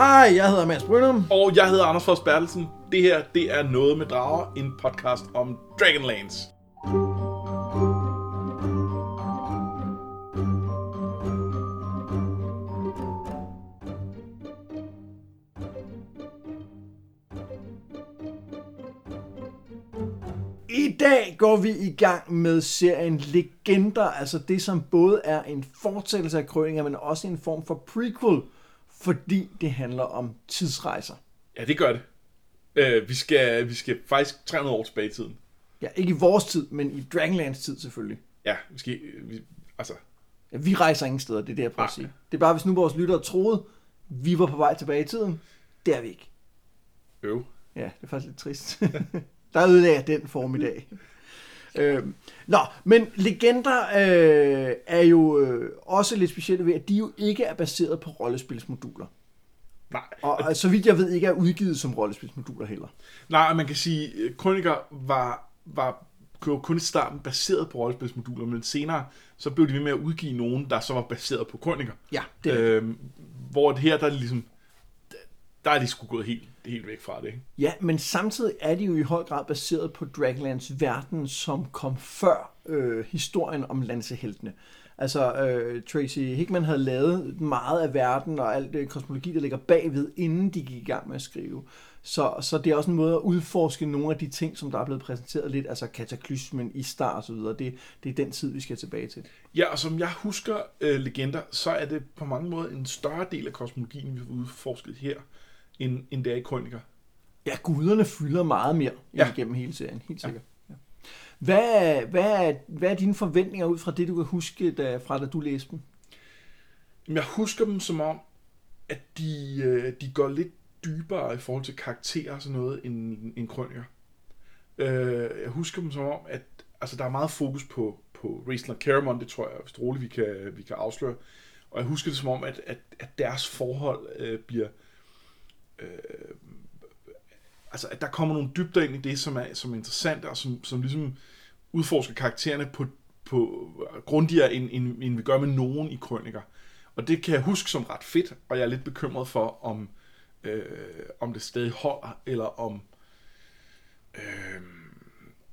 Hej, jeg hedder Mads Brynum. Og jeg hedder Anders Fors Bertelsen. Det her, det er Noget med Drager, en podcast om Dragonlance. I dag går vi i gang med serien Legender, altså det som både er en fortsættelse af krøninger, men også en form for prequel, fordi det handler om tidsrejser. Ja, det gør det. Øh, vi, skal, vi skal faktisk 300 år tilbage i tiden. Ja, ikke i vores tid, men i Dragonlance tid selvfølgelig. Ja, vi skal... Vi, altså, Ja, vi rejser ingen steder, det er det, jeg prøver at sige. Det er bare, hvis nu vores lyttere troede, vi var på vej tilbage i tiden. Det er vi ikke. øv. Ja, det er faktisk lidt trist. Der ødelagde jeg den form i dag. Øhm, nå, men legender øh, er jo øh, også lidt specielle ved, at de jo ikke er baseret på rollespilsmoduler. Nej, Og, og så vidt jeg ved, ikke er udgivet som rollespilsmoduler heller. nej, man kan sige, øh, Kroniker var, var jo kun i starten baseret på rollespilsmoduler, men senere så blev de ved med at udgive nogen, der så var baseret på Kroniker. Ja, det er Øhm, hvor det her, der er ligesom, der er de sgu gået helt, helt væk fra det? Ja, men samtidig er de jo i høj grad baseret på Dragonlance verden, som kom før øh, historien om lanseheltene. Altså, øh, Tracy Hickman havde lavet meget af verden og alt det kosmologi, der ligger bagved, inden de gik i gang med at skrive. Så, så det er også en måde at udforske nogle af de ting, som der er blevet præsenteret lidt, altså kataklysmen, Istar og så videre. Det, det er den tid, vi skal tilbage til. Ja, og som jeg husker øh, legender, så er det på mange måder en større del af kosmologien, vi har udforsket her, end, end det er i Kroniker. Ja, guderne fylder meget mere ja. Ja. igennem hele serien, helt sikkert. Ja. Hvad, hvad, er, hvad er dine forventninger ud fra det, du kan huske da, fra da du læste dem? Jeg husker dem som om, at de, øh, de går lidt dybere i forhold til karakterer og sådan noget, end, end Kroniker. Øh, jeg husker dem som om, at altså, der er meget fokus på, på Raistlin og Caramon, det tror jeg vist roligt, vi kan, vi kan afsløre. Og jeg husker det som om, at, at, at deres forhold øh, bliver... Øh, altså, at der kommer nogle dybder ind i det, som er, som er interessant, og som, som ligesom udforsker karaktererne på, på grundigere, end, end, end vi gør med nogen i krøniker. Og det kan jeg huske som ret fedt, og jeg er lidt bekymret for, om, øh, om det stadig holder, eller om, øh,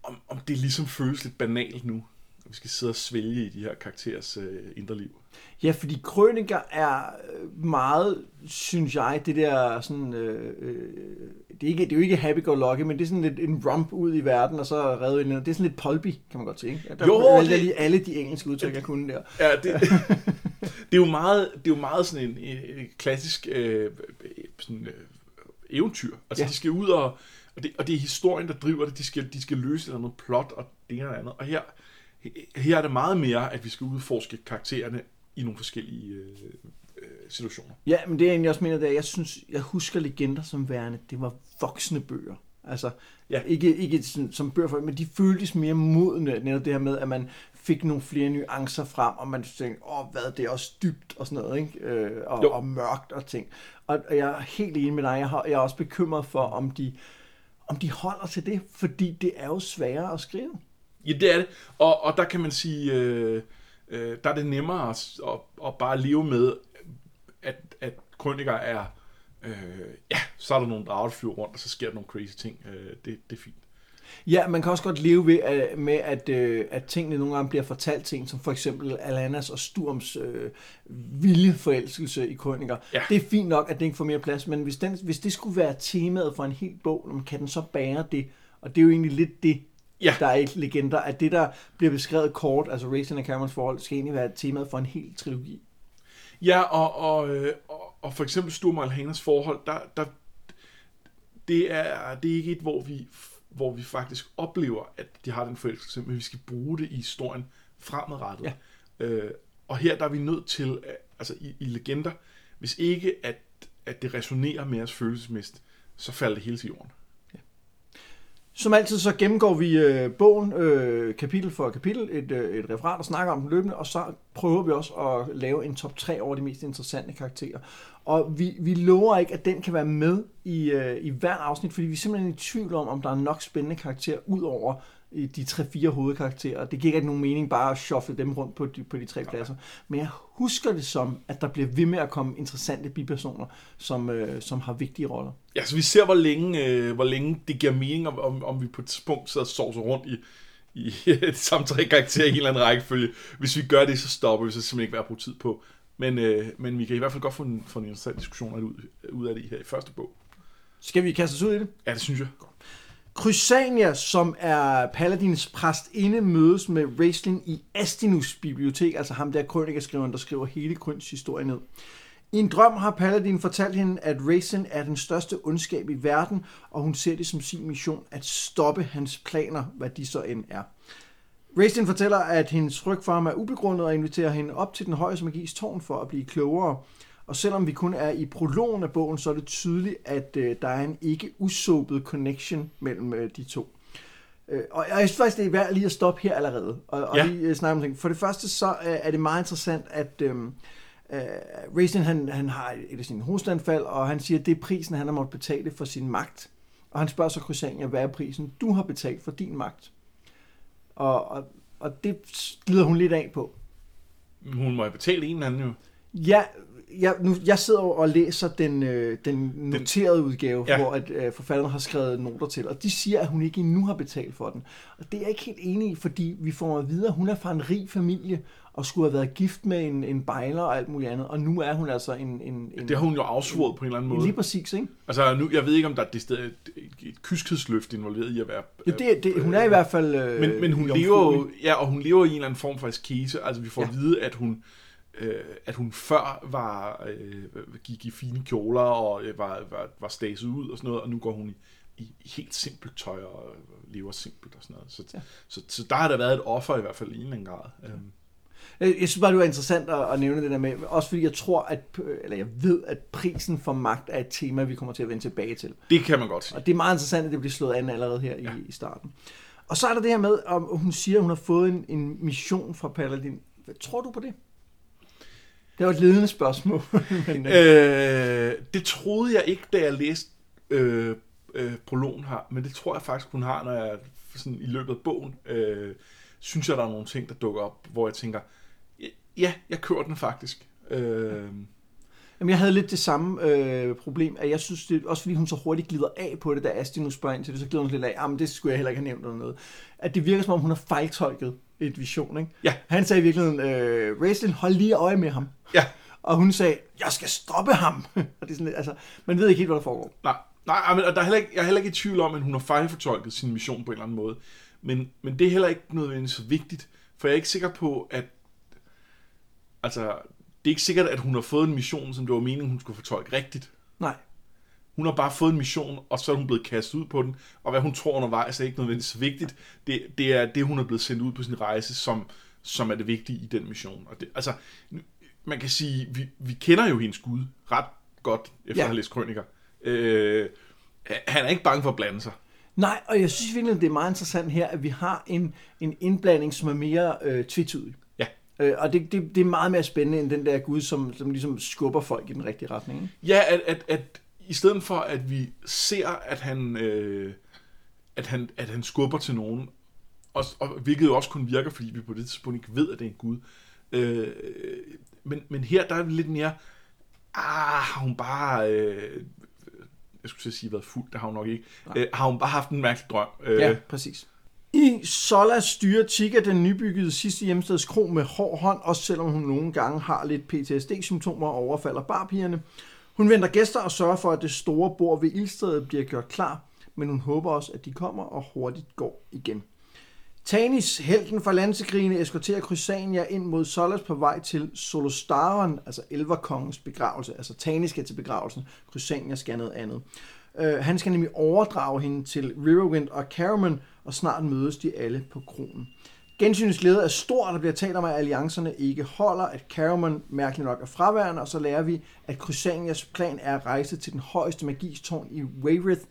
om, om det ligesom føles lidt banalt nu. Vi skal sidde og svælge i de her karakterers øh, indre liv. Ja, fordi krøniker er øh, meget, synes jeg, det der sådan, øh, øh, det, er ikke, det er jo ikke happy-go-lucky, men det er sådan lidt en rump ud i verden, og så redde en Det er sådan lidt pulpy, kan man godt sige. Ikke? Der Jo, valgte det- lige alle de engelske udtryk, jeg kunne der. Ja, det, det, er jo meget, det er jo meget sådan en, en, en klassisk øh, sådan, øh, eventyr. Altså, Ja. ja. de skal ud og, og det, og det er historien, der driver det. De skal, de skal løse et eller andet plot og det ene og det andet. Og her, her er det meget mere, at vi skal udforske karaktererne i nogle forskellige øh, øh, situationer. Ja, men det jeg egentlig også mener, det er, at jeg synes, jeg husker legender som værende, det var voksne bøger. Altså, ja. Ikke, ikke sådan, som bøger for, men de føltes mere modne, netop det her med, at man fik nogle flere nuancer frem, og man tænkte, åh, hvad, det er også dybt og sådan noget, ikke? Øh, og, Jo. og mørkt og ting. Og, og jeg er helt enig med dig, jeg, har, jeg er også bekymret for, om de, om de holder til det, fordi det er jo sværere at skrive. Ja, det er det. Og, og der kan man sige, øh, øh, der er det nemmere at, at, at bare leve med, at, at krøniker er, øh, ja, så er der nogle drager, der flyver rundt, og så sker der nogle crazy ting. Øh, det, det er fint. Ja, man kan også godt leve ved, at, med, at, øh, at tingene nogle gange bliver fortalt ting, som for eksempel Alanas og Sturms øh, vilde forelskelse i krøniker. Ja. Det er fint nok, at det ikke får mere plads, men hvis, den, hvis det skulle være temaet for en hel bog, kan den så bære det? Og det er jo egentlig lidt det, Ja. der er i legender, at det, der bliver beskrevet kort, altså Raisin og Camerons forhold, skal egentlig være temaet for en hel trilogi. Ja, og, og, øh, og, og for eksempel Sturm og Alhanas forhold, der, der, det, er, det er ikke et, hvor vi, hvor vi faktisk oplever, at de har den forelskelse, men vi skal bruge det i historien fremadrettet. Ja. Øh, og her der er vi nødt til, at- altså i, i legender, hvis ikke at, at det resonerer med os følelsesmæssigt, så falder det hele til jorden. Som altid så gennemgår vi øh, bogen øh, kapitel for kapitel, et, øh, et referat og snakker om den løbende, og så prøver vi også at lave en top 3 over de mest interessante karakterer. Og vi, vi lover ikke, at den kan være med i, øh, i hver afsnit, fordi vi er simpelthen i tvivl om, om der er nok spændende karakterer ud over i de tre-fire hovedkarakterer. Det giver ikke nogen mening bare at shuffle dem rundt på de, på de tre pladser. Men jeg husker det som, at der bliver ved med at komme interessante bipersoner, som, øh, som har vigtige roller. Ja, så vi ser, hvor længe, øh, hvor længe det giver mening, om, om, om vi på et tidspunkt sidder og sovser rundt i, i de samme tre karakterer i en eller anden rækkefølge. Hvis vi gør det, så stopper vi, så simpelthen ikke være at bruge tid på. Men, øh, men vi kan i hvert fald godt få en, få en interessant diskussion ud, ud af det her i første bog. Skal vi kaste os ud i det? Ja, det synes jeg. Crysania, som er Paladins præst inde, mødes med Raistlin i Astinus bibliotek, altså ham der krønikaskriveren, der skriver hele Kryns historie ned. I en drøm har Paladin fortalt hende, at Raistlin er den største ondskab i verden, og hun ser det som sin mission at stoppe hans planer, hvad de så end er. Raistlin fortæller, at hendes frygt for ham er ubegrundet og inviterer hende op til den højeste magis tårn for at blive klogere. Og selvom vi kun er i prologen af bogen, så er det tydeligt, at øh, der er en ikke usåbet connection mellem øh, de to. Øh, og jeg synes faktisk, det er værd lige at stoppe her allerede, og, og Ja. lige øh, snakke om ting. For det første, så øh, er det meget interessant, at øh, Raisin, han, han har et af sine hosteanfald, og han siger, at det er prisen, han har måttet betale for sin magt. Og han spørger så Crysania, hvad er prisen, du har betalt for din magt? Og, og, og det glider hun lidt af på. Hun må have betalt en eller anden jo. Ja, jeg, nu, jeg sidder jo og læser den, øh, den noterede udgave, Ja. ja. hvor at, øh, forfatteren har skrevet noter til, og de siger, at hun ikke endnu har betalt for den. Og det er jeg ikke helt enig i, fordi vi får at vide, at hun er fra en rig familie, og skulle have været gift med en, en bejler og alt muligt andet, og nu er hun altså en... en, en Det har hun jo afsvoret på en eller anden måde. Lige præcis, ikke? Altså, nu, jeg ved ikke, om der er det sted, et, et, kyskhedsløft involveret i at være... Jo, det, det, hun er i hvert fald øh, men, men hun lever jo, ja, og hun lever i en eller anden form for askese. Altså, vi får ja. Ja. at vide, at hun, øh, at hun før var, øh, gik i fine kjoler og øh, var, var, var staset ud og sådan noget, og nu går hun i, i, i helt simpelt tøj og lever simpelt og sådan noget. Så, ja. Så, så, der har der været et offer i hvert fald i en eller anden grad. Ja. Øhm, Jeg, synes bare, det var interessant at, at nævne det der med, også fordi jeg tror, at, eller jeg ved, at prisen for magt er et tema, vi kommer til at vende tilbage til. det kan man godt sige. Og det er meget interessant, at det bliver slået an allerede her Ja. ja. i, i starten. Og så er der det her med, om hun siger, at hun har fået en, en mission fra Paladin. Hvad tror du på det? Det var et ledende spørgsmål. Men, øh, Øh, det troede jeg ikke, da jeg læste øh, øh, prologen her, men det tror jeg faktisk, hun har, når jeg sådan, i løbet af bogen, øh, synes jeg, der er nogle ting, der dukker op, hvor jeg tænker, ja, jeg kører den faktisk. Øh, Jamen, jeg havde lidt det samme øh, problem, at jeg synes, det også fordi hun så hurtigt glider af på det, da Asti nu spørger ind til det, så glider hun lidt af, jamen det skulle jeg heller ikke have nævnt eller noget. At det virker som om, hun har fejltolket et vision, ikke? Ja. Han sagde i virkeligheden, øh, Raislin, hold lige øje med ham. ja, Og hun sagde, jeg skal stoppe ham. og det er sådan altså, man ved ikke helt, hvad der foregår. nej, nej men, og der er heller ikke, jeg er heller ikke i tvivl om, at hun har fejlfortolket sin mission på en eller anden måde. Men, men det er heller ikke nødvendigvis så vigtigt, for jeg er ikke sikker på, at altså, det er ikke sikkert, at hun har fået en mission, som det var meningen, hun skulle fortolke rigtigt. Nej. Hun har bare fået en mission, og så er hun blevet kastet ud på den. Og hvad hun tror undervejs er ikke nødvendigvis vigtigt. Det, det er det, hun er blevet sendt ud på sin rejse, som, som er det vigtige i den mission. Og det, altså, man kan sige, vi, vi kender jo hendes Gud ret godt, efter ja. At have læst krøniker. Øh, han er ikke bange for at blande sig. Nej, og jeg synes virkelig, det er meget interessant her, at vi har en, en indblanding, som er mere øh, tvetydig. Ja. Øh, og det, det, det er meget mere spændende end den der Gud, som, som ligesom skubber folk i den rigtige retning. Ikke? Ja, at, at, at i stedet for, at vi ser, at han, øh, at han, at han skubber til nogen, og, og hvilket jo også kun virker, fordi vi på det tidspunkt ikke ved, at det er en Gud. Øh, men, men her, der er det lidt mere, ah, har hun bare, øh, jeg skulle sige, været fuld, det har hun nok ikke, øh, har hun bare haft en mærkelig drøm. Øh, Ja, præcis. I Sola styrer Chica den nybyggede sidste hjemsteds kro med hård hånd, også selvom hun nogle gange har lidt PTSD-symptomer og overfalder barpigerne. Hun venter gæster og sørger for, at det store bord ved ildstedet bliver gjort klar, men hun håber også, at de kommer og hurtigt går igen. Tanis, helten fra landsekrigene, eskorterer Chrysania ind mod Solas på vej til Solostaren, altså Elverkongens begravelse. Altså Tanis skal til begravelsen, Chrysania skal noget andet. Uh, han skal nemlig overdrage hende til Riverwind og Caramon, og snart mødes de alle på kronen. Gensynets glæde er stor, der bliver talt om, at alliancerne ikke holder, at Caramon mærkeligt nok er fraværende, og så lærer vi, at Crysanias plan er at rejse til den højeste magistårn i Wayrith,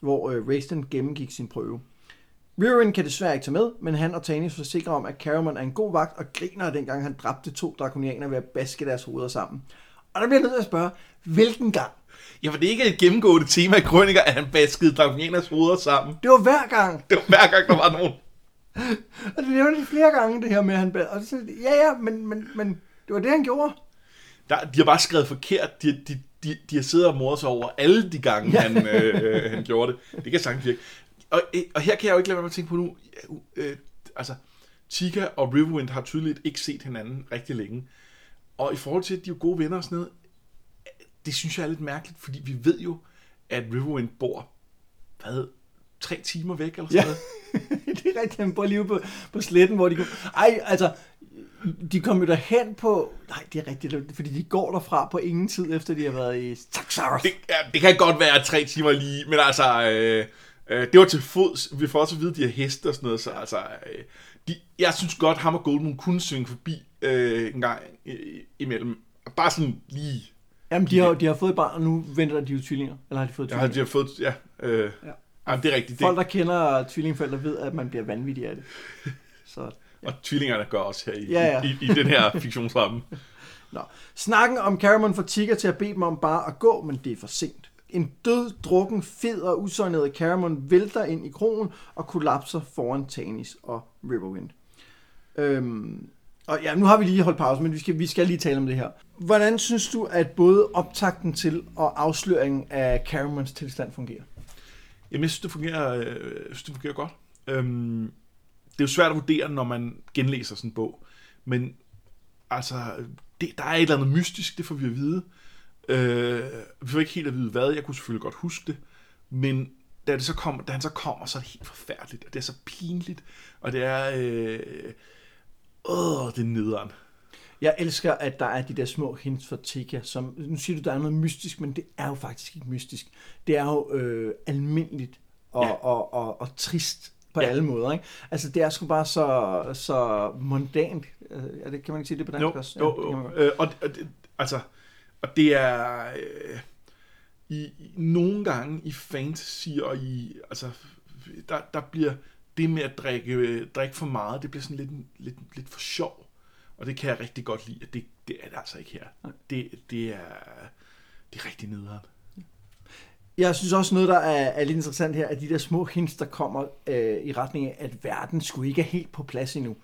hvor uh, Raistlin gennemgik sin prøve. Riverwind kan desværre ikke tage med, men han og Tanis forsikrer om, at Caramon er en god vagt, og griner dengang han dræbte to drakonianer ved at baske deres hoveder sammen. Og der bliver jeg nødt til at spørge, hvilken gang? Ja, for det er ikke et gennemgående tema i krøniker, at han baskede dragonianers hoveder sammen. Det var hver gang. Det var hver gang, der var nogen. Og det nævner de flere gange, det her med, at han... Og så, ja, ja, men, men, men det var det, han gjorde. Der, de har bare skrevet forkert. De, de, de, de har siddet og mordet sig over alle de gange, ja. han, øh, han gjorde det. Det kan sagtens virke. Og, øh, og her kan jeg jo ikke lade være med at tænke på nu, øh, altså, Chica og Riverwind har tydeligt ikke set hinanden rigtig længe. Og i forhold til, at de er gode venner og sådan noget, det synes jeg er lidt mærkeligt, fordi vi ved jo, at Riverwind bor, hvad, tre timer væk eller sådan ja. noget. rigtigt, han bor lige på, på sletten, hvor de går... Ej, altså, de kommer jo derhen på... Nej, det er rigtigt, fordi de går derfra på ingen tid, efter de har været i Taxars. Det, ja, det kan godt være tre timer lige, men altså... Øh, øh, det var til fods. Vi får også at vide, at de har heste og sådan noget, så altså... Øh, de, jeg synes godt, ham og Goldmoon kunne synge forbi øh, en gang øh, imellem. Bare sådan lige... Jamen, de har, de har fået et barn, og nu venter de jo tvillinger. Eller har de fået tvillinger? Ja, de har fået... Ja, øh, ja. Jamen, det er rigtigt. Folk, der kender tvillingforældre, ved, at man bliver vanvittig af det. Så, ja. Og tvillingerne gør også her i, ja, ja. i, i, den her fiktionsramme. Nå. Snakken om Caramon får Tigger til at bede dem om bare at gå, men det er for sent. En død, drukken, fed og usøjnet Caramon vælter ind i krogen og kollapser foran Tanis og Riverwind. Øhm, og ja, nu har vi lige holdt pause, men vi skal, vi skal lige tale om det her. Hvordan synes du, at både optakten til og afsløringen af Caramons tilstand fungerer? Jamen, jeg synes, det fungerer, øh, synes, det fungerer godt. Øhm, det er jo svært at vurdere, når man genlæser sådan en bog. Men altså, det, der er et eller andet mystisk, det får vi at vide. Øh, vi får ikke helt at vide hvad, jeg kunne selvfølgelig godt huske det. Men da, det så kommer, da han så kommer, så er det helt forfærdeligt, og det er så pinligt, og det er... Øh, åh, det er nederen. Jeg elsker, at der er de der små hints for Tika, som, nu siger du, der er noget mystisk, men det er jo faktisk ikke mystisk. Det er jo øh, almindeligt og, ja. og, og, og trist på ja. alle måder. Ikke? Altså, det er sgu bare så, så mondant. Øh, er det, kan man ikke sige det på dansk jo, også? Ja, jo. Øh, og, og, det, altså, og det er... Øh, i, i, nogle gange i fantasy og i... Altså, der, der bliver det med at drikke, drikke for meget, det bliver sådan lidt, lidt, lidt for sjov. Og det kan jeg rigtig godt lide, at det, det er det altså ikke her. Det, det, er, det er rigtig nederen. Jeg synes også noget, der er, er lidt interessant her, at de der små hints, der kommer øh, i retning af, at verden skulle ikke er helt på plads endnu.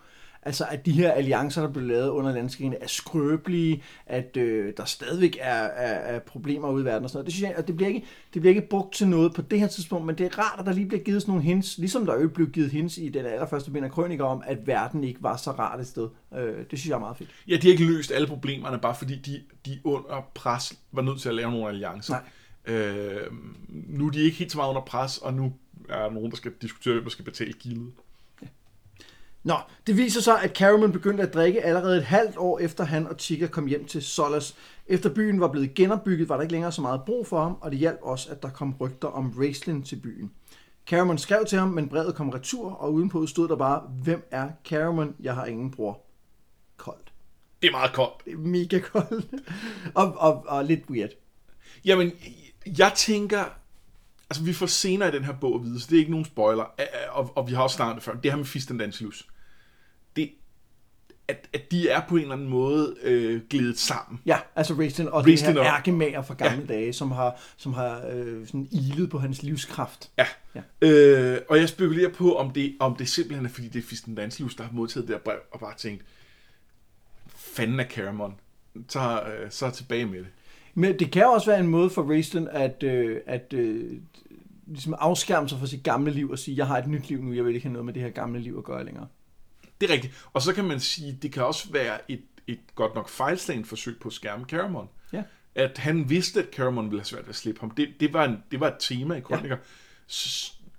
Altså, at de her alliancer, der blev lavet under landskrigen, er skrøbelige, at øh, der stadigvæk er, er, er problemer ude i verden og sådan noget. Det synes jeg, at det bliver, ikke, det bliver ikke brugt til noget på det her tidspunkt, men det er rart, at der lige bliver givet sådan nogle hints, ligesom der jo blev givet hints i den allerførste bind af krøniker om, at verden ikke var så rart et sted. Øh, det synes jeg er meget fedt. Ja, de har ikke løst alle problemerne, bare fordi de, de under pres var nødt til at lave nogle alliancer. Nej. Øh, nu er de ikke helt så meget under pres, og nu er der nogen, der skal diskutere, hvem der skal betale gildet. Nå, det viser sig, at Caramon begyndte at drikke allerede et halvt år efter han og Chica kom hjem til Solas. Efter byen var blevet genopbygget, var der ikke længere så meget brug for ham, og det hjalp også, at der kom rygter om Raistlin til byen. Caramon skrev til ham, men brevet kom retur, og udenpå stod der bare, hvem er Caramon? Jeg har ingen bror. Koldt. Det er meget koldt. Det er mega koldt. og, og, og lidt weird. Jamen, jeg tænker, altså vi får senere i den her bog at vide, så det er ikke nogen spoiler, og, og vi har også snakket det før, det her med Fist and Dancelus det, at, at de er på en eller anden måde øh, glædet sammen. Ja, altså Raistlin og Raistlin den her ærkemager fra gamle ja. dage, som har, som har øh, sådan ilet på hans livskraft. Ja, ja. Øh, og jeg spekulerer på, om det, om det simpelthen er, fordi det er Fisten Danslus, der har modtaget det her brev, og bare tænkt, fanden er Caramon, så, øh, så er tilbage med det. Men det kan også være en måde for Raistlin at, øh, at øh, ligesom afskærme sig fra sit gamle liv og sige, jeg har et nyt liv nu, jeg vil ikke have noget med det her gamle liv at gøre længere. Det er rigtigt. Og så kan man sige, det kan også være et, et godt nok fejlslagende forsøg på at skærme Caramon. Ja. At han vidste, at Caramon ville have svært ved at slippe ham. Det, det, var, en, det var et tema i Kroniker.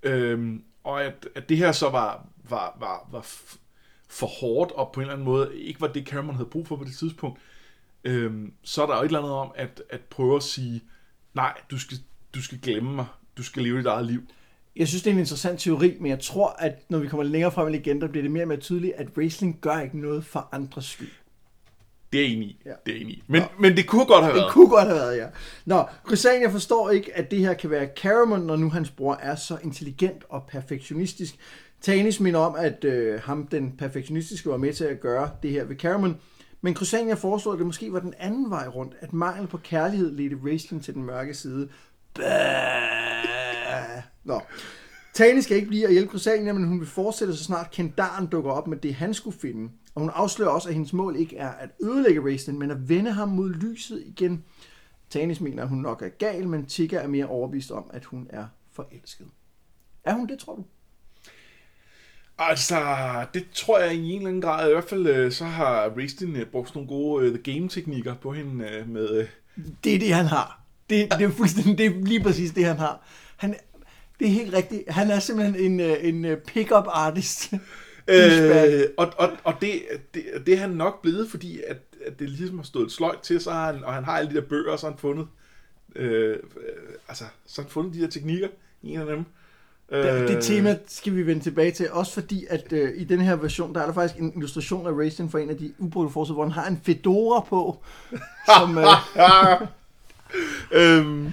Ja. Øhm, og at, at det her så var, var, var, var for hårdt, og på en eller anden måde ikke var det, Caramon havde brug for på det tidspunkt, øhm, så er der jo et eller andet om at, at prøve at sige, nej, du skal, du skal glemme mig, du skal leve dit eget liv. Jeg synes, det er en interessant teori, men jeg tror, at når vi kommer længere frem i legender, bliver det mere og mere tydeligt, at wrestling gør ikke noget for andres skyld. Det er enig. Ja. Det er enig. Men, men det kunne godt have været. Det kunne godt have været, ja. Nå, Chrysania forstår ikke, at det her kan være Caramon, når nu hans bror er så intelligent og perfektionistisk. Tanis minder om, at øh, ham, den perfektionistiske, var med til at gøre det her ved Caramon. Men Chrysania foreslår, at det måske var den anden vej rundt, at mangel på kærlighed ledte wrestling til den mørke side. Bæh. Nå. Tani skal ikke blive at hjælpe Crysania, men hun vil fortsætte, så snart Kendaren dukker op med det, han skulle finde. Og hun afslører også, at hendes mål ikke er at ødelægge Raistlin, men at vende ham mod lyset igen. Tanis mener, at hun nok er gal, men Tika er mere overbevist om, at hun er forelsket. Er hun det, tror du? Altså, det tror jeg i en eller anden grad. I hvert fald øh, så har Raistlin øh, brugt nogle gode uh, The Game-teknikker på hende uh, med... Uh... Det er det, han har. Det, det er fuldstændig, det er lige præcis det, han har. Han, det er helt rigtigt. Han er simpelthen en, en pick-up artist. øh, og og, og det, det, det er han nok blevet, fordi at, at det ligesom har stået sløjt til, så har han, og han har alle de der bøger, og så har han fundet, øh, altså, så har han fundet de der teknikker en af dem. Det, det tema skal vi vende tilbage til, også fordi, at øh, i den her version, der er der faktisk en illustration af Racing for en af de ubrugte forsøg, hvor han har en fedora på, som... øh, øhm.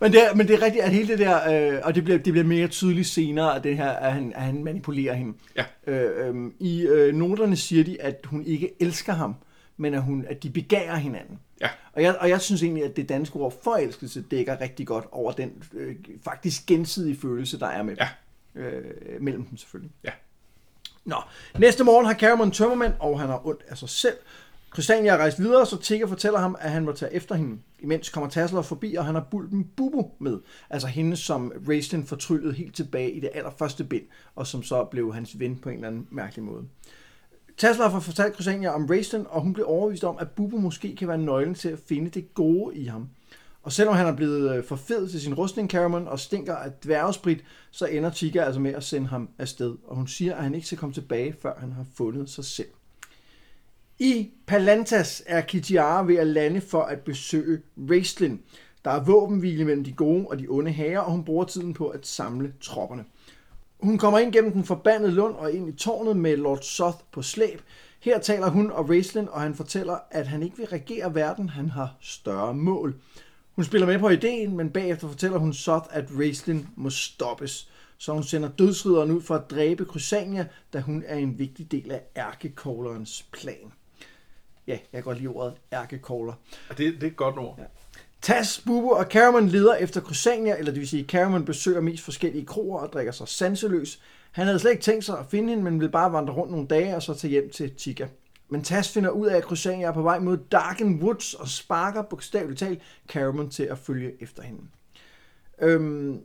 Men det, er, men det er rigtigt, at hele det der, øh, og det bliver, det bliver mere tydeligt senere, at, det her, at, han, at han manipulerer hende. Ja. Øh, øh, I øh, noterne siger de, at hun ikke elsker ham, men at, hun, at de begærer hinanden. Ja. Og jeg, og jeg synes egentlig, at det danske ord forelskelse dækker rigtig godt over den øh, faktisk gensidige følelse, der er med ja. øh, mellem dem selvfølgelig. Ja. Nå, næste morgen har Cameron tømmermænd, og han har ondt af sig selv. Christiania er rejst videre, så Tigger fortæller ham, at han må tage efter hende. Imens kommer Tassler forbi, og han har bulten Bubu med. Altså hende, som Raistlin fortryllede helt tilbage i det allerførste bind, og som så blev hans ven på en eller anden mærkelig måde. Tasla har fortalt Christiania om Raistlin, og hun blev overbevist om, at Bubu måske kan være nøglen til at finde det gode i ham. Og selvom han er blevet øh, for fed til sin rustning, Caramon, og stinker af dværgesprit, så ender Tigger altså med at sende ham afsted. Og hun siger, at han ikke skal komme tilbage, før han har fundet sig selv. I Palantas er Kitiara ved at lande for at besøge Raistlin. Der er våbenhvile mellem de gode og de onde herrer, og hun bruger tiden på at samle tropperne. Hun kommer ind gennem den forbandede lund og ind i tårnet med Lord Soth på slæb. Her taler hun og Raistlin, og han fortæller, at han ikke vil regere verden, han har større mål. Hun spiller med på ideen, men bagefter fortæller hun Soth, at Raistlin må stoppes. Så hun sender dødsridderen ud for at dræbe Crysania, da hun er en vigtig del af ærkekoglerens plan. Ja, jeg kan godt lide ordet ærkekåler. Det, det er et godt ord. Ja. Tas, Bubu og Cameron leder efter Crysania, eller det vil sige, Cameron besøger mest forskellige kroer og drikker sig sanseløs. Han havde slet ikke tænkt sig at finde hende, men ville bare vandre rundt nogle dage og så tage hjem til Tika. Men Tas finder ud af, at Crysania er på vej mod Darken Woods og sparker bogstaveligt talt Cameron til at følge efter hende. Øhm,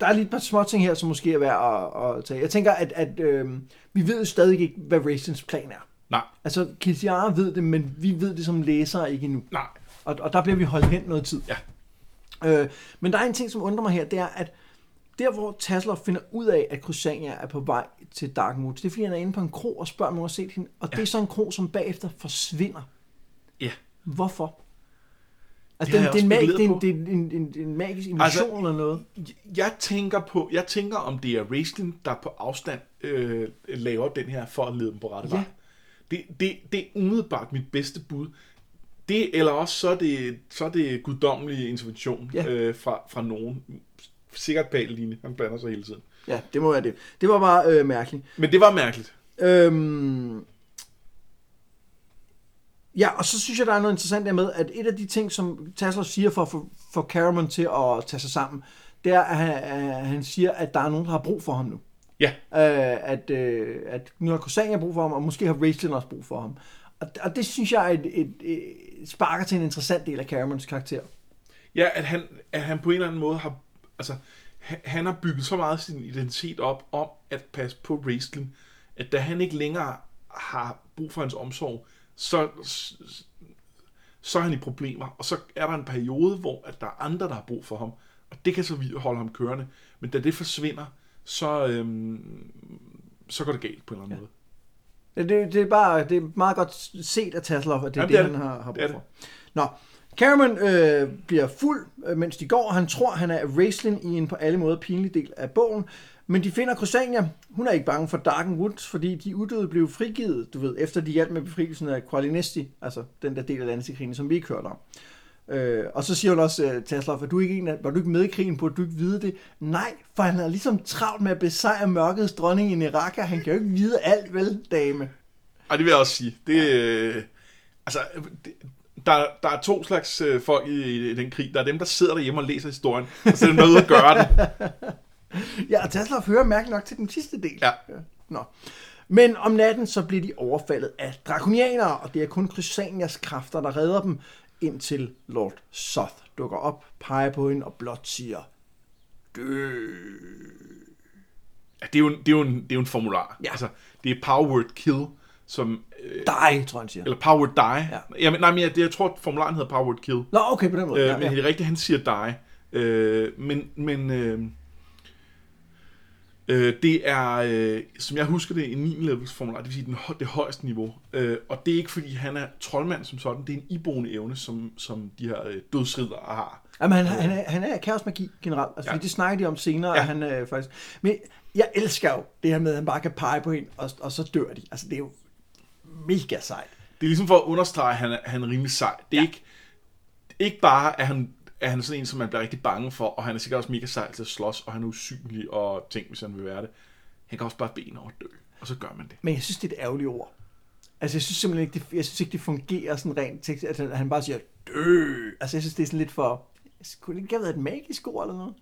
der er lige et par små ting her, som måske er værd at, at tage. Jeg tænker, at, at øhm, vi ved stadig ikke, hvad Racings plan er. Nej. Altså, Kitiara ved det, men vi ved det som læsere ikke endnu. Nej. Og, og der bliver vi holdt hen noget tid. Ja. Øh, men der er en ting, som undrer mig her, det er, at der hvor Tasler finder ud af, at Crusania er på vej til Darkmood, det er fordi, han er inde på en kro og spørger, om nogen har set hende. Og ja. det er så en kro, som bagefter forsvinder. Ja. Hvorfor? Altså, det, det, er mag, det, er en, det er en, en, en, magisk illusion altså, eller noget. Jeg tænker på, jeg tænker om det er Raistlin, der på afstand øh, laver den her for at lede dem på rette ja. Det, det, det er umiddelbart mit bedste bud. Det, eller også så er det, så er det guddommelig intervention ja. øh, fra, fra nogen. Sikkert Pageline, han blander sig hele tiden. Ja, det må være det. Det var bare øh, mærkeligt. Men det var mærkeligt. Øhm, ja, og så synes jeg, der er noget interessant der med, at et af de ting, som Tassler siger for at få for Caramon til at tage sig sammen, det er, at han, at han siger, at der er nogen, der har brug for ham nu. Ja. Øh, at, øh, at nu har Kosania brug for ham, og måske har Rachel også brug for ham. Og, og det synes jeg er et, et, et, sparker til en interessant del af Caramons karakter. Ja, at han, at han på en eller anden måde har... Altså, han har bygget så meget sin identitet op om at passe på wrestling, at da han ikke længere har brug for hans omsorg, så, så er han i problemer. Og så er der en periode, hvor at der er andre, der har brug for ham. Og det kan så holde ham kørende. Men da det forsvinder, så, øhm, så går det galt på en eller anden ja. måde. Det, det, er bare det er meget godt set af Tasselhoff, at det er Jamen, det, det, han har, har brug for. Nå, Cameron øh, bliver fuld, øh, mens de går. Han tror, han er wrestling i en på alle måder pinlig del af bogen. Men de finder Crusania. Hun er ikke bange for Darken Woods, fordi de uddøde blev frigivet, du ved, efter de hjalp med befrielsen af Qualinesti, altså den der del af landet som vi ikke hørte om. Øh, og så siger hun også, uh, Tesla, var du, ikke en af, var du ikke med i krigen, på, at du ikke vide det? Nej, for han er ligesom travlt med at besejre mørkets dronning i Neraka. Han kan jo ikke vide alt, vel, dame? Og det vil jeg også sige. Det, øh, altså, det, der, der er to slags øh, folk i, i den krig. Der er dem, der sidder derhjemme og læser historien, og så er dem, der er ude og gøre den. Ja, og Tasselhoff hører mærkeligt nok til den sidste del. Ja. Nå. Men om natten så bliver de overfaldet af drakonianere, og det er kun Crysanias kræfter, der redder dem, indtil Lord Soth dukker op, peger på hende og blot siger, dø. Ja, det er jo en, det er jo en, det er jo en formular. Ja. Altså, det er power word kill, som... Øh, Die, tror jeg, han siger. eller power word die. Ja. Jamen, nej, men jeg, det, jeg tror, at formularen hedder power word kill. Nå, okay, på den måde. Øh, ja, men ja. det er rigtigt, han siger die. Øh, men men øh, øh, det er, øh, som jeg husker det, en 9 levels formular, det vil sige den, det højeste niveau. Øh, og det er ikke fordi, han er troldmand som sådan, det er en iboende evne, som, som de her øh, dødsridder har. Jamen, han, han, er, han er kaosmagi generelt. Altså, Ja. det snakker de om senere, Ja. han øh, faktisk... Men jeg elsker jo det her med, at han bare kan pege på hende, og, og så dør de. Altså, det er jo mega sejt. Det er ligesom for at understrege, at han er, han er rimelig sej. Det er Ja. ikke, ikke bare, at han, at han er sådan en, som man bliver rigtig bange for, og han er sikkert også mega sej til at slås, og han er usynlig og tænk, hvis han vil være det. Han kan også bare bede over dø, og så gør man det. Men jeg synes, det er et ærgerligt ord. Altså, jeg synes simpelthen ikke, det, jeg synes ikke, det fungerer sådan rent tekst, at han, bare siger, dø. Altså, jeg synes, det er sådan lidt for... Skulle det ikke have været et magisk ord eller noget?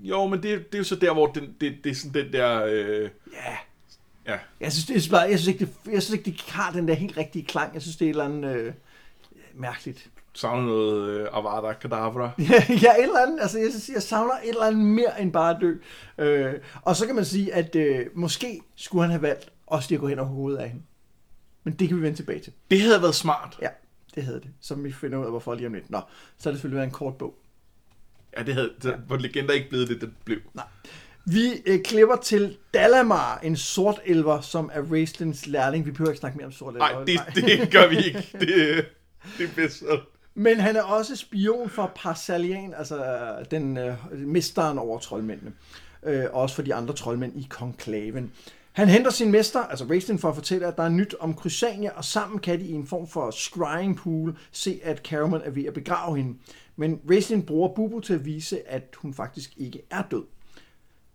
Jo, men det, det er jo så der, hvor den, det, det er sådan den der... Øh, Ja. ja, Jeg synes, det er bare, jeg synes ikke, det, jeg synes ikke, det har den der helt rigtige klang. Jeg synes, det er et eller andet øh, mærkeligt. Savner noget øh, Avada Kedavra. ja, et eller andet. Altså, jeg, synes, jeg savner et eller andet mere end bare at dø. Øh, og så kan man sige, at øh, måske skulle han have valgt også lige at gå hen over hovedet af hende. Men det kan vi vende tilbage til. Det havde været smart. Ja, det havde det. Som vi finder ud af, hvorfor lige om lidt. Nå, så har det selvfølgelig været en kort bog. Ja, det havde, det, hvor legender ikke blevet det, det blev. Nej. Vi øh, klipper til Dalamar, en sort elver, som er Raistlins lærling. Vi behøver ikke snakke mere om sort elver. Nej, det, det gør vi ikke. Det, det er bedst. Men han er også spion for Parsalian, altså øh, den øh, mesteren over troldmændene. Øh, også for de andre troldmænd i konklaven. Han henter sin mester, altså Raistlin, for at fortælle, at der er nyt om Crysania, og sammen kan de i en form for scrying pool se, at Caramon er ved at begrave hende. Men Raistlin bruger Bubu til at vise, at hun faktisk ikke er død.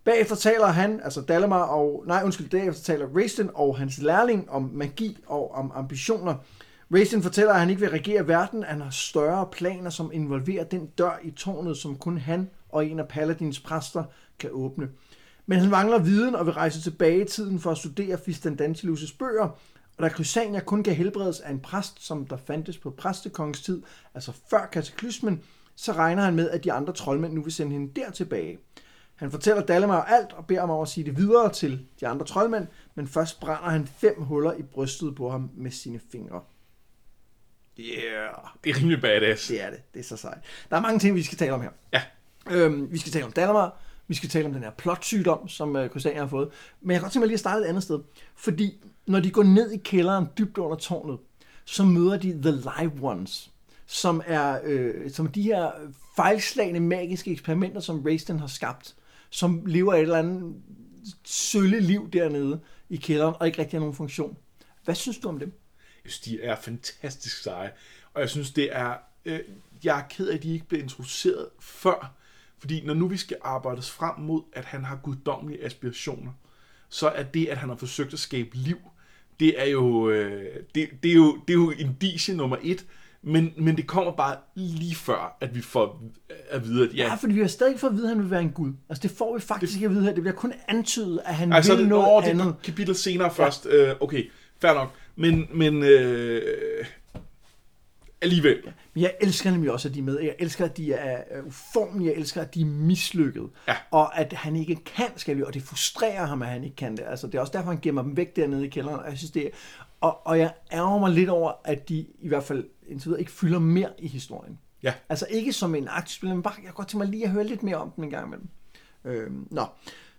Bagefter taler han, altså Dalamar og, nej undskyld, derefter taler Raistlin og hans lærling om magi og om ambitioner. Racing fortæller, at han ikke vil regere verden, han har større planer, som involverer den dør i tårnet, som kun han og en af Paladins præster kan åbne. Men han mangler viden og vil rejse tilbage i tiden for at studere Fistandantilus' bøger, og da Crysania kun kan helbredes af en præst, som der fandtes på præstekongens tid, altså før kataklysmen, så regner han med, at de andre troldmænd nu vil sende hende der tilbage. Han fortæller Dalemar alt og beder ham om at sige det videre til de andre troldmænd, men først brænder han fem huller i brystet på ham med sine fingre. Yeah, Det er rimelig badass. det er det. Det er så sejt. Der er mange ting, vi skal tale om her. Ja. Øhm, vi skal tale om Dalamar, vi skal tale om den her plotsygdom, som øh, Crysania har fået. Men jeg kan godt tænke mig lige at starte et andet sted. Fordi når de går ned i kælderen dybt under tårnet, så møder de The Live Ones, som er, øh, som de her fejlslagende magiske eksperimenter, som Raistlin har skabt, som lever et eller andet sølle liv dernede i kælderen, og ikke rigtig har nogen funktion. Hvad synes du om dem? Jeg synes, de er fantastisk seje. Og jeg synes, det er... Øh, jeg er ked af, at de ikke blev introduceret før. Fordi når nu vi skal arbejdes frem mod, at han har guddommelige aspirationer, så er det, at han har forsøgt at skabe liv, det er jo, øh, det, det er jo, det er jo indicie nummer et, men, men det kommer bare lige før, at vi får at vide, at ja, Ja, fordi vi har stadig ikke fået at vide, at han vil være en gud. Altså, det får vi faktisk ikke at vide her. Det bliver kun antydet, at han altså, vil det, noget det andet. er et kapitel senere først. Øh, okay, fair nok. Men, men øh, alligevel. Men jeg elsker nemlig også, at de er med. Jeg elsker, at de er øh, uformelige. Jeg elsker, at de er mislykket. Ja. Og at han ikke kan, skal vi. Og det frustrerer ham, at han ikke kan det. Altså, det er også derfor, han gemmer dem væk dernede i kælderen. Og jeg synes, det er... Og, og jeg ærger mig lidt over, at de i hvert fald indtil videre ikke fylder mere i historien. Ja. Altså ikke som en aktiv spiller, men bare, jeg godt tænke mig lige at høre lidt mere om den en gang imellem. Øhm, nå,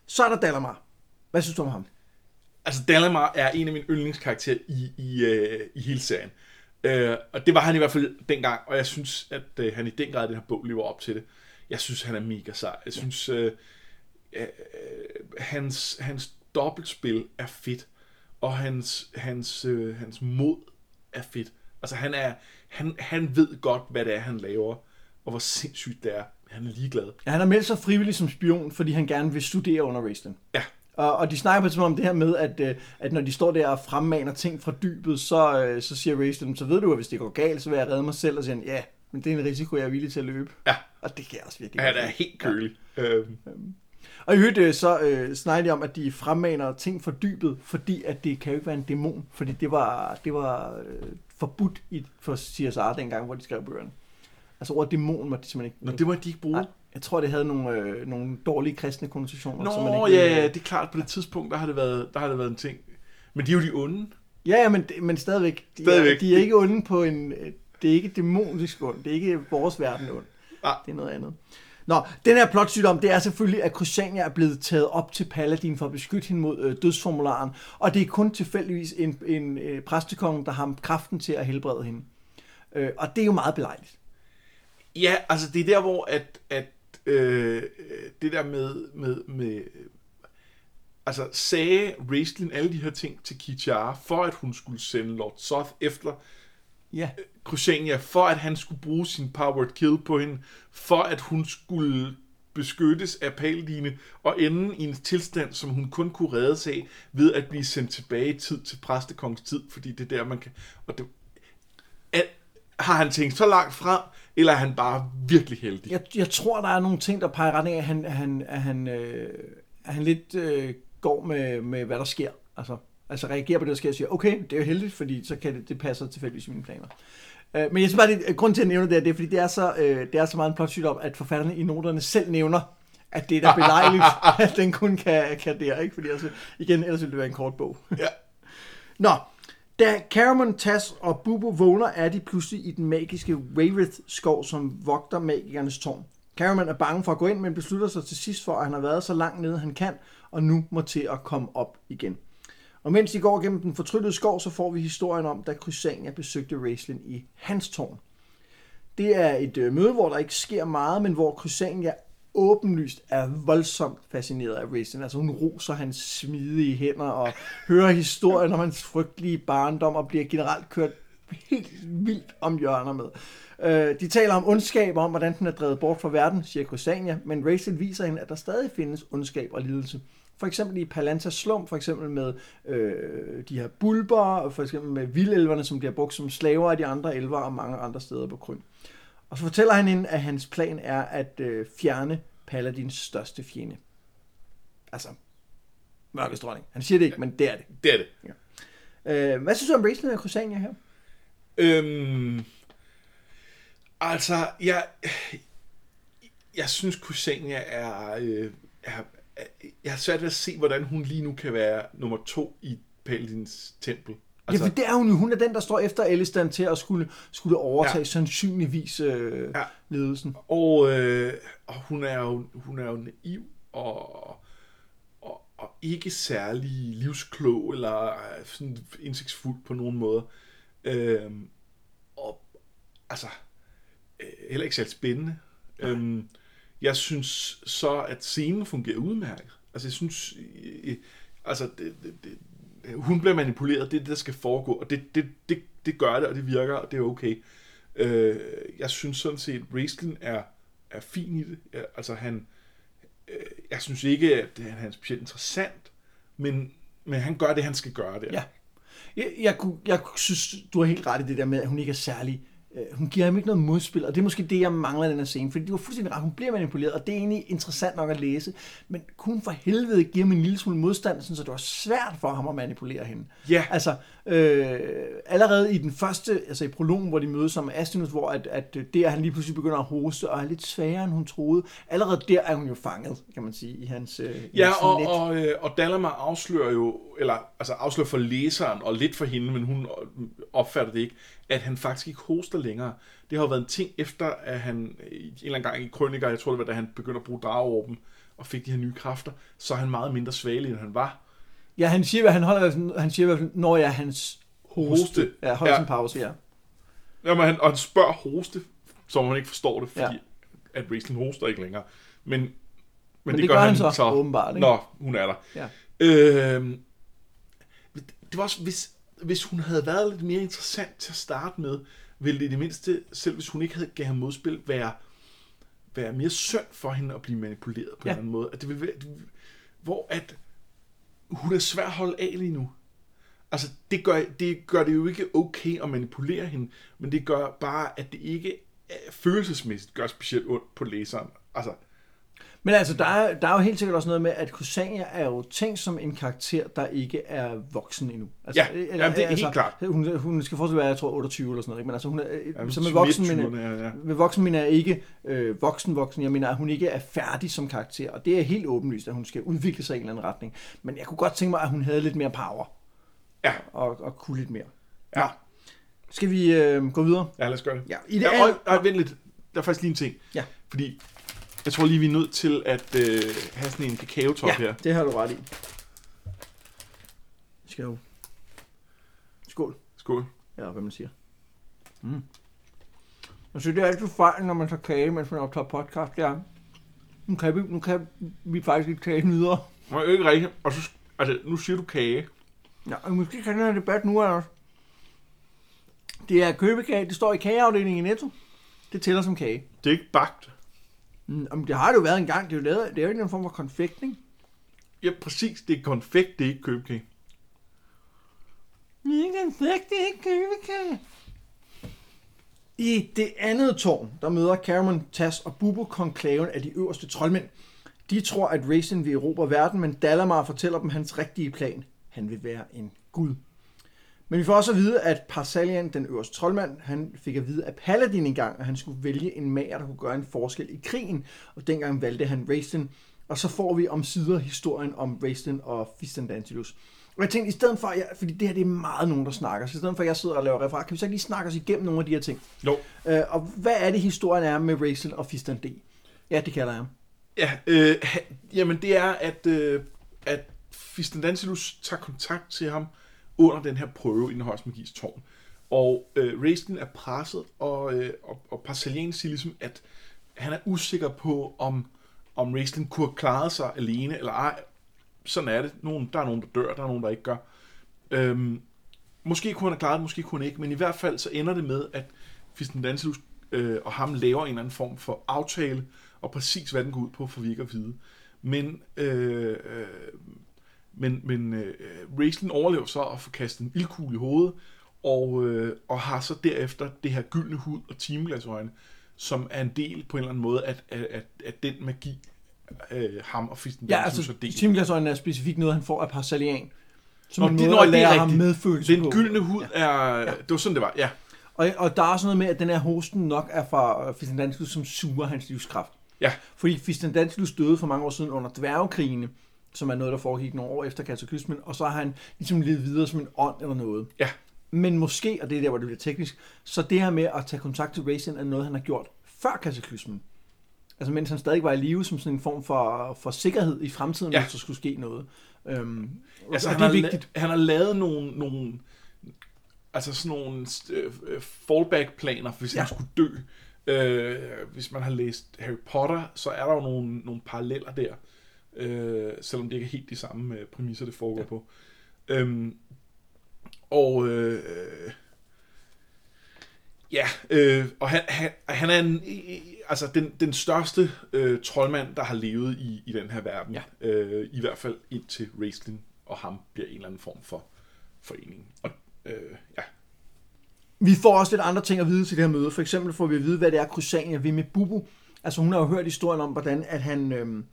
så er der Dalamar. Hvad synes du om ham? Altså, Dalamar er en af mine yndlingskarakterer i, i, øh, i hele serien. Øh, og det var han i hvert fald dengang, og jeg synes, at øh, han i den grad i den her bog lever op til det. Jeg synes, han er mega sej. Jeg synes, øh, øh, hans, hans dobbeltspil er fedt, og hans, hans, øh, hans mod er fedt. Altså, han, er, han, han ved godt, hvad det er, han laver, og hvor sindssygt det er. Han er ligeglad. Ja, han har meldt sig frivillig som spion, fordi han gerne vil studere under Raistlin. Ja, Og, og de snakker på et tidspunkt om det her med, at, øh, at når de står der og fremmaner ting fra dybet, så, øh, så siger Raistlin, så ved du, at hvis det går galt, så vil jeg redde mig selv. Og siger han, ja, Men det er en risiko, jeg er villig til at løbe. Ja. Og det kan jeg også virkelig Ja, det er helt kølig. Ja. Øhm, Og i øvrigt øh, så øh, snakker de om, at de fremmaner ting for dybet, fordi at det kan jo ikke være en dæmon, fordi det var, det var øh, forbudt i, for CSR dengang, hvor de skrev bøgerne. Altså ordet dæmon var de simpelthen ikke... Nå, det må de ikke bruge. Nej, jeg tror, det havde nogle, øh, nogle dårlige kristne konnotationer. som man Nå, ikke, ja, øh, ja, det er klart, på det tidspunkt, der har det været, der har det været en ting. Men de er jo de onde. Ja, ja, men, men stadigvæk. De, Stadigvæk. Er, de er ikke onde på en... øh, Det er ikke dæmonisk ond. Det er ikke vores verden ond. Nej. Det er noget andet. Nå, den her plotsygdom, det er selvfølgelig, at Crusania er blevet taget op til Paladin for at beskytte hende mod øh, dødsformularen, og det er kun tilfældigvis en, en øh, præstekonge, der har kraften til at helbrede hende. Øh, og det er jo meget belejligt. Ja, altså det er der, hvor at, at øh, det der med, med, med øh, altså sagde Raistlin alle de her ting til Kichara, for at hun skulle sende Lord Soth efter Ja, Crusania, for at han skulle bruge sin powered kill på hende, for at hun skulle beskyttes af Paladine og ende i en tilstand, som hun kun kunne redde sig af ved at blive sendt tilbage i tid til præstekongens tid, fordi det er der, man kan... Og det, at, har han tænkt så langt frem, eller er han bare virkelig heldig? jeg, jeg tror, der er nogle ting, der peger retning af, at han, han, at han, øh, at han lidt øh, går med, med, hvad der sker. Altså, altså reagerer på det, der sker og siger, okay, det er jo heldigt, fordi så kan det, det passer tilfældigvis i mine planer. Øh, men jeg synes bare, det, grund til at nævne det, er, det er, fordi det er så, øh, det er så meget en plotsygdom, at forfatterne i noterne selv nævner, at det er da belejligt, at den kun kan, kan der, ikke? Fordi altså, igen, ellers ville det være en kort bog. Ja. Nå, da Caramon, Tas og Bubo vågner, er de pludselig i den magiske Wayrith-skov, som vogter magikernes tårn. Caramon er bange for at gå ind, men beslutter sig til sidst for, at han har været så langt nede, han kan, og nu må til at komme op igen. Og mens de går gennem den fortryllede skov, så får vi historien om, da Crysania besøgte Raislin i hans tårn. Det er et øh, møde, hvor der ikke sker meget, men hvor Crysania åbenlyst er voldsomt fascineret af Raistlin. Altså hun roser hans smidige hænder og hører historien om hans frygtelige barndom og bliver generelt kørt helt vildt om hjørner med. Øh, de taler om ondskab og om, hvordan den er drevet bort fra verden, siger Crusania, men Rachel viser hende, at der stadig findes ondskab og lidelse. For eksempel i Palantas slum, for eksempel med øh, de her bulber, og for eksempel med vildelverne, som bliver brugt som slaver af de andre elver og mange andre steder på Kryn. Og så fortæller han hende, at hans plan er at øh, fjerne Paladins største fjende. Altså, mørkets dronning. Han siger det ikke, men det er det. Det er det. Øh, hvad synes du om Raistlin og Crusania her? Øhm, altså, jeg, jeg synes, Kusania er, øh, er, er... Jeg har svært ved at se, hvordan hun lige nu kan være nummer to i Paladins tempel. Altså, ja, for det er hun jo. Hun er den, der står efter Elistan til at skulle, skulle overtage Ja. sandsynligvis øh, Ja. ledelsen. Og, øh, og hun, er jo, hun er jo naiv og, og, og ikke særlig livsklog eller øh, sådan indsigtsfuld på nogen måde. Øhm, og altså, øh, heller ikke særlig spændende. Øhm, jeg synes så, at scenen fungerer udmærket. Altså, jeg synes, øh, altså, det, det, det, Øh, hun bliver manipuleret, det er det, der skal foregå, og det, det, det, det gør det, og det virker, og det er okay. Øh, jeg synes sådan set, at Raistlin er, er fin i det. Jeg, altså, han, øh, jeg synes ikke, at han er specielt interessant, men, men han gør det, han skal gøre der. Ja. Jeg, jeg, kunne, jeg synes, du har helt ret i det der med, at hun ikke er særlig... Øh, hun giver ham ikke noget modspil, og det er måske det, jeg mangler i den her scene, fordi du har fuldstændig ret, hun bliver manipuleret, og det er egentlig interessant nok at læse, men hun for helvede give ham en lille smule modstand, sådan, så det var svært for ham at manipulere hende. Ja. Altså, øh, allerede i den første, altså i prologen, hvor de mødes som Astinus, hvor at, at at han lige pludselig begynder at hoste, og er lidt sværere, end hun troede, allerede der er hun jo fanget, kan man sige, i hans, øh, Ja, hans og, net. og, øh, og Dalama afslører jo, eller altså afslører for læseren, og lidt for hende, men hun opfatter det ikke, at han faktisk ikke hoster længere. Det har jo været en ting efter, at han en eller anden gang i Krøniker, jeg tror det var, da han begyndte at bruge drageorben, og fik de her nye kræfter, så er han meget mindre svagelig, end han var. Ja, han siger, at han holder, han siger, fald, når jeg hans hoste. Hoste. Ja, holder Ja. ja. sin pause, ja. Jamen, han, og han spørger hoste, som man ikke forstår det, fordi Ja. ja. at Raistlin hoster ikke længere. Men, men, Men det gør han så, åbenbart, ikke? Nå, hun er der. Ja. Øhm, det var også, hvis, hvis hun havde været lidt mere interessant til at starte med, ville det i det mindste, selv hvis hun ikke havde gav ham modspil, være, være mere synd for hende at blive manipuleret på Ja. en eller anden måde. At det vil være, det, hvor at hun er svær at holde af lige nu. Altså, det gør, det gør det jo ikke okay at manipulere hende, men det gør bare, at det ikke øh, følelsesmæssigt gør specielt ondt på læseren. Altså, men altså, der er, der er jo helt sikkert også noget med, at Kusania er jo tænkt som en karakter, der ikke er voksen endnu. Altså, Ja, jamen, det er helt klart. Hun, hun skal fortsat være, jeg tror, 28 eller sådan noget. Ikke? Men altså, hun er, Jamen, så med voksen, men, ja, ja. med voksen mener jeg ikke øh, voksen voksen. Jeg mener, at hun ikke er færdig som karakter. Og det er helt åbenlyst, at hun skal udvikle sig i en eller anden retning. Men jeg kunne godt tænke mig, at hun havde lidt mere power. Ja. Og, og kunne lidt mere. Ja. Skal vi øh, gå videre? Ja, lad os gøre det. Ja, i det ja, og, og, vent lidt. Der er faktisk lige en ting. Ja. Fordi jeg tror lige, vi er nødt til at øh, have sådan en kakao-top ja, her. det har du ret i. Skal jo... Skål. Skål. Eller hvad man siger. Mm. Altså, det er altid fejl, når man tager kage, mens man optager podcast, det er, nu kan vi, nu kan vi faktisk ikke tale videre. Nå, ikke rigtigt. Og så, altså, nu siger du kage. Ja, og måske kan den her debat nu, Anders. Det er købekage, det står i kageafdelingen i Netto. Det tæller som kage. Det er ikke bagt. Mm, men det har det jo været en gang. Det er jo, lavet, det er jo ikke en form for konfekt, ikke? Ja, præcis. Det er konfekt, det er ikke købekage. Det er ikke konfekt, det er ikke købekage. I det andet tårn, der møder Cameron, Tas og Bubo konklaven af de øverste troldmænd. De tror, at Raisin vil erobre verden, men Dalamar fortæller dem hans rigtige plan. Han vil være en gud. Men vi får også at vide, at Parsalian, den øverste troldmand, han fik at vide af Paladin engang, at han skulle vælge en mager, der kunne gøre en forskel i krigen. Og dengang valgte han Raisin. Og så får vi om sider historien om Raisin og Fistandantilus. Og jeg tænkte, i stedet for, jeg, fordi det her det er meget nogen, der snakker, så i stedet for, at jeg sidder og laver referat, kan vi så ikke lige snakke os igennem nogle af de her ting? Jo. Øh, og hvad er det, historien er med Raisin og Fistan D? Ja, det kalder jeg. Ja, øh, jamen det er, at, øh, at Fistendantilus tager kontakt til ham under den her prøve i den højeste magis tårn. Og øh, Raistin er presset, og, øh, og, og Parcellian siger ligesom, at han er usikker på, om, om Raistin kunne have klaret sig alene, eller ej. Sådan er det. Nogen, der er nogen, der dør, der er nogen, der ikke gør. Øhm, måske kunne han have klaret det, måske kunne han ikke, men i hvert fald så ender det med, at Fistendantilus øh, og ham laver en eller anden form for aftale, og præcis hvad den går ud på, får vi ikke at vide. Men, øh, øh, men, men øh, Raistlin overlever så at få kastet en ildkugle i hovedet, og, øh, og har så derefter det her gyldne hud og timeglasøjne, som er en del på en eller anden måde af, af, af, af den magi, øh, ham og Fisten Ja, altså, Timglasøjne er specifikt noget, han får af Parsalian. Som Nå, en det- måde at det er lære ham medfølelse Den på. gyldne hud ja. er... Ja. Det var sådan, det var, ja. Og, og der er også noget med, at den her hosten nok er fra øh, Fistandantilus, som suger hans livskraft. Ja. Fordi Fistandantilus døde for mange år siden under dværgekrigene, som er noget, der foregik nogle år efter kataklysmen, og så har han ligesom levet videre som en ånd eller noget. Ja. Men måske, og det er der, hvor det bliver teknisk, så det her med at tage kontakt til Raisin er noget, han har gjort før kataklysmen. Altså mens han stadig var i live som sådan en form for, for sikkerhed i fremtiden, Ja. hvis der skulle ske noget. Øhm, Altså, og han, det er vigtigt. La- han har lavet nogle, nogle altså sådan nogle øh, fallback-planer, hvis. Ja. han skulle dø. Øh, hvis man har læst Harry Potter, så er der jo nogle, nogle paralleller der, øh, selvom det ikke er helt de samme øh, præmisser, det foregår ja. på. Øhm, og øh, ja, øh, og han, han, han er en, altså den, den største øh, troldmand, der har levet i, i den her verden. Ja. Øh, I hvert fald indtil Raistlin og ham bliver en eller anden form for forening. Og øh, ja, Vi får også lidt andre ting at vide til det her møde. For eksempel får vi at vide, hvad det er, Crusania vil med Bubu. Altså hun har jo hørt historien om, hvordan at han, øhm,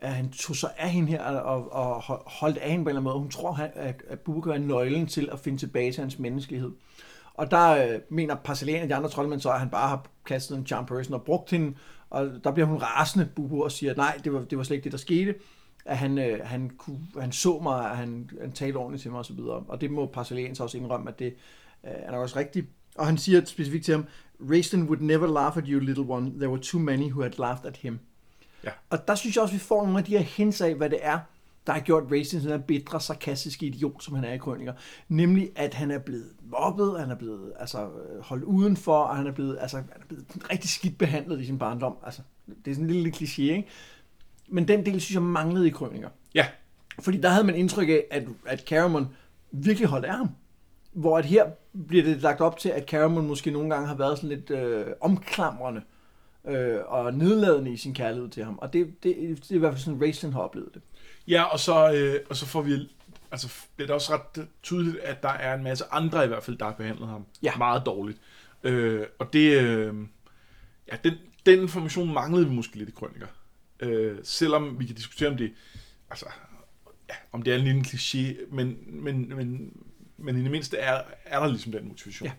at han tog sig af hende her og, og holdt af hende på en eller anden måde. Hun tror, han- at, at Booker er nøglen til at finde tilbage til hans menneskelighed. Og der øh, mener Parcelian og de andre troldmænd så, at han bare har kastet en charm person og brugt hende. Og der bliver hun rasende, Bubu, og siger, at nej, det var, det var slet ikke det, der skete. At han, øh, han, kunne, han så mig, at han, han talte ordentligt til mig osv. Og, og det må Parcelian så også indrømme, at det øh, er nok også rigtigt. Og han siger specifikt til ham, Raistlin would never laugh at you, little one. There were too many who had laughed at him. Ja. Og der synes jeg også, vi får nogle af de her hints af, hvad det er, der har gjort Raistlin sådan en bitre, sarkastiske idiot, som han er i krøniker. Nemlig, at han er blevet mobbet, han er blevet altså, øh, holdt udenfor, og han er blevet, altså, han er blevet rigtig skidt behandlet i sin barndom. Altså, det er sådan en lille kliché, ikke? Men den del, synes jeg, manglede i krøniker. ja, Fordi der havde man indtryk af, at, at Caramon virkelig holdt af ham. Hvor at her bliver det lagt op til, at Caramon måske nogle gange har været sådan lidt øh, omklamrende øh, og nedladende i sin kærlighed til ham. Og det, det, det er i hvert fald sådan, Raistlin har oplevet det. ja og, så, øh, og så får vi, altså bliver det også ret tydeligt, at der er en masse andre i hvert fald, der har behandlet ham Ja. meget dårligt. Øh, og det, øh, Ja, den, den information manglede vi måske lidt i krøniker. Øh, selvom vi kan diskutere, om det, altså, ja, om det er en lille kliché, men, men, men, men i det mindste er, er der ligesom den motivation. Ja.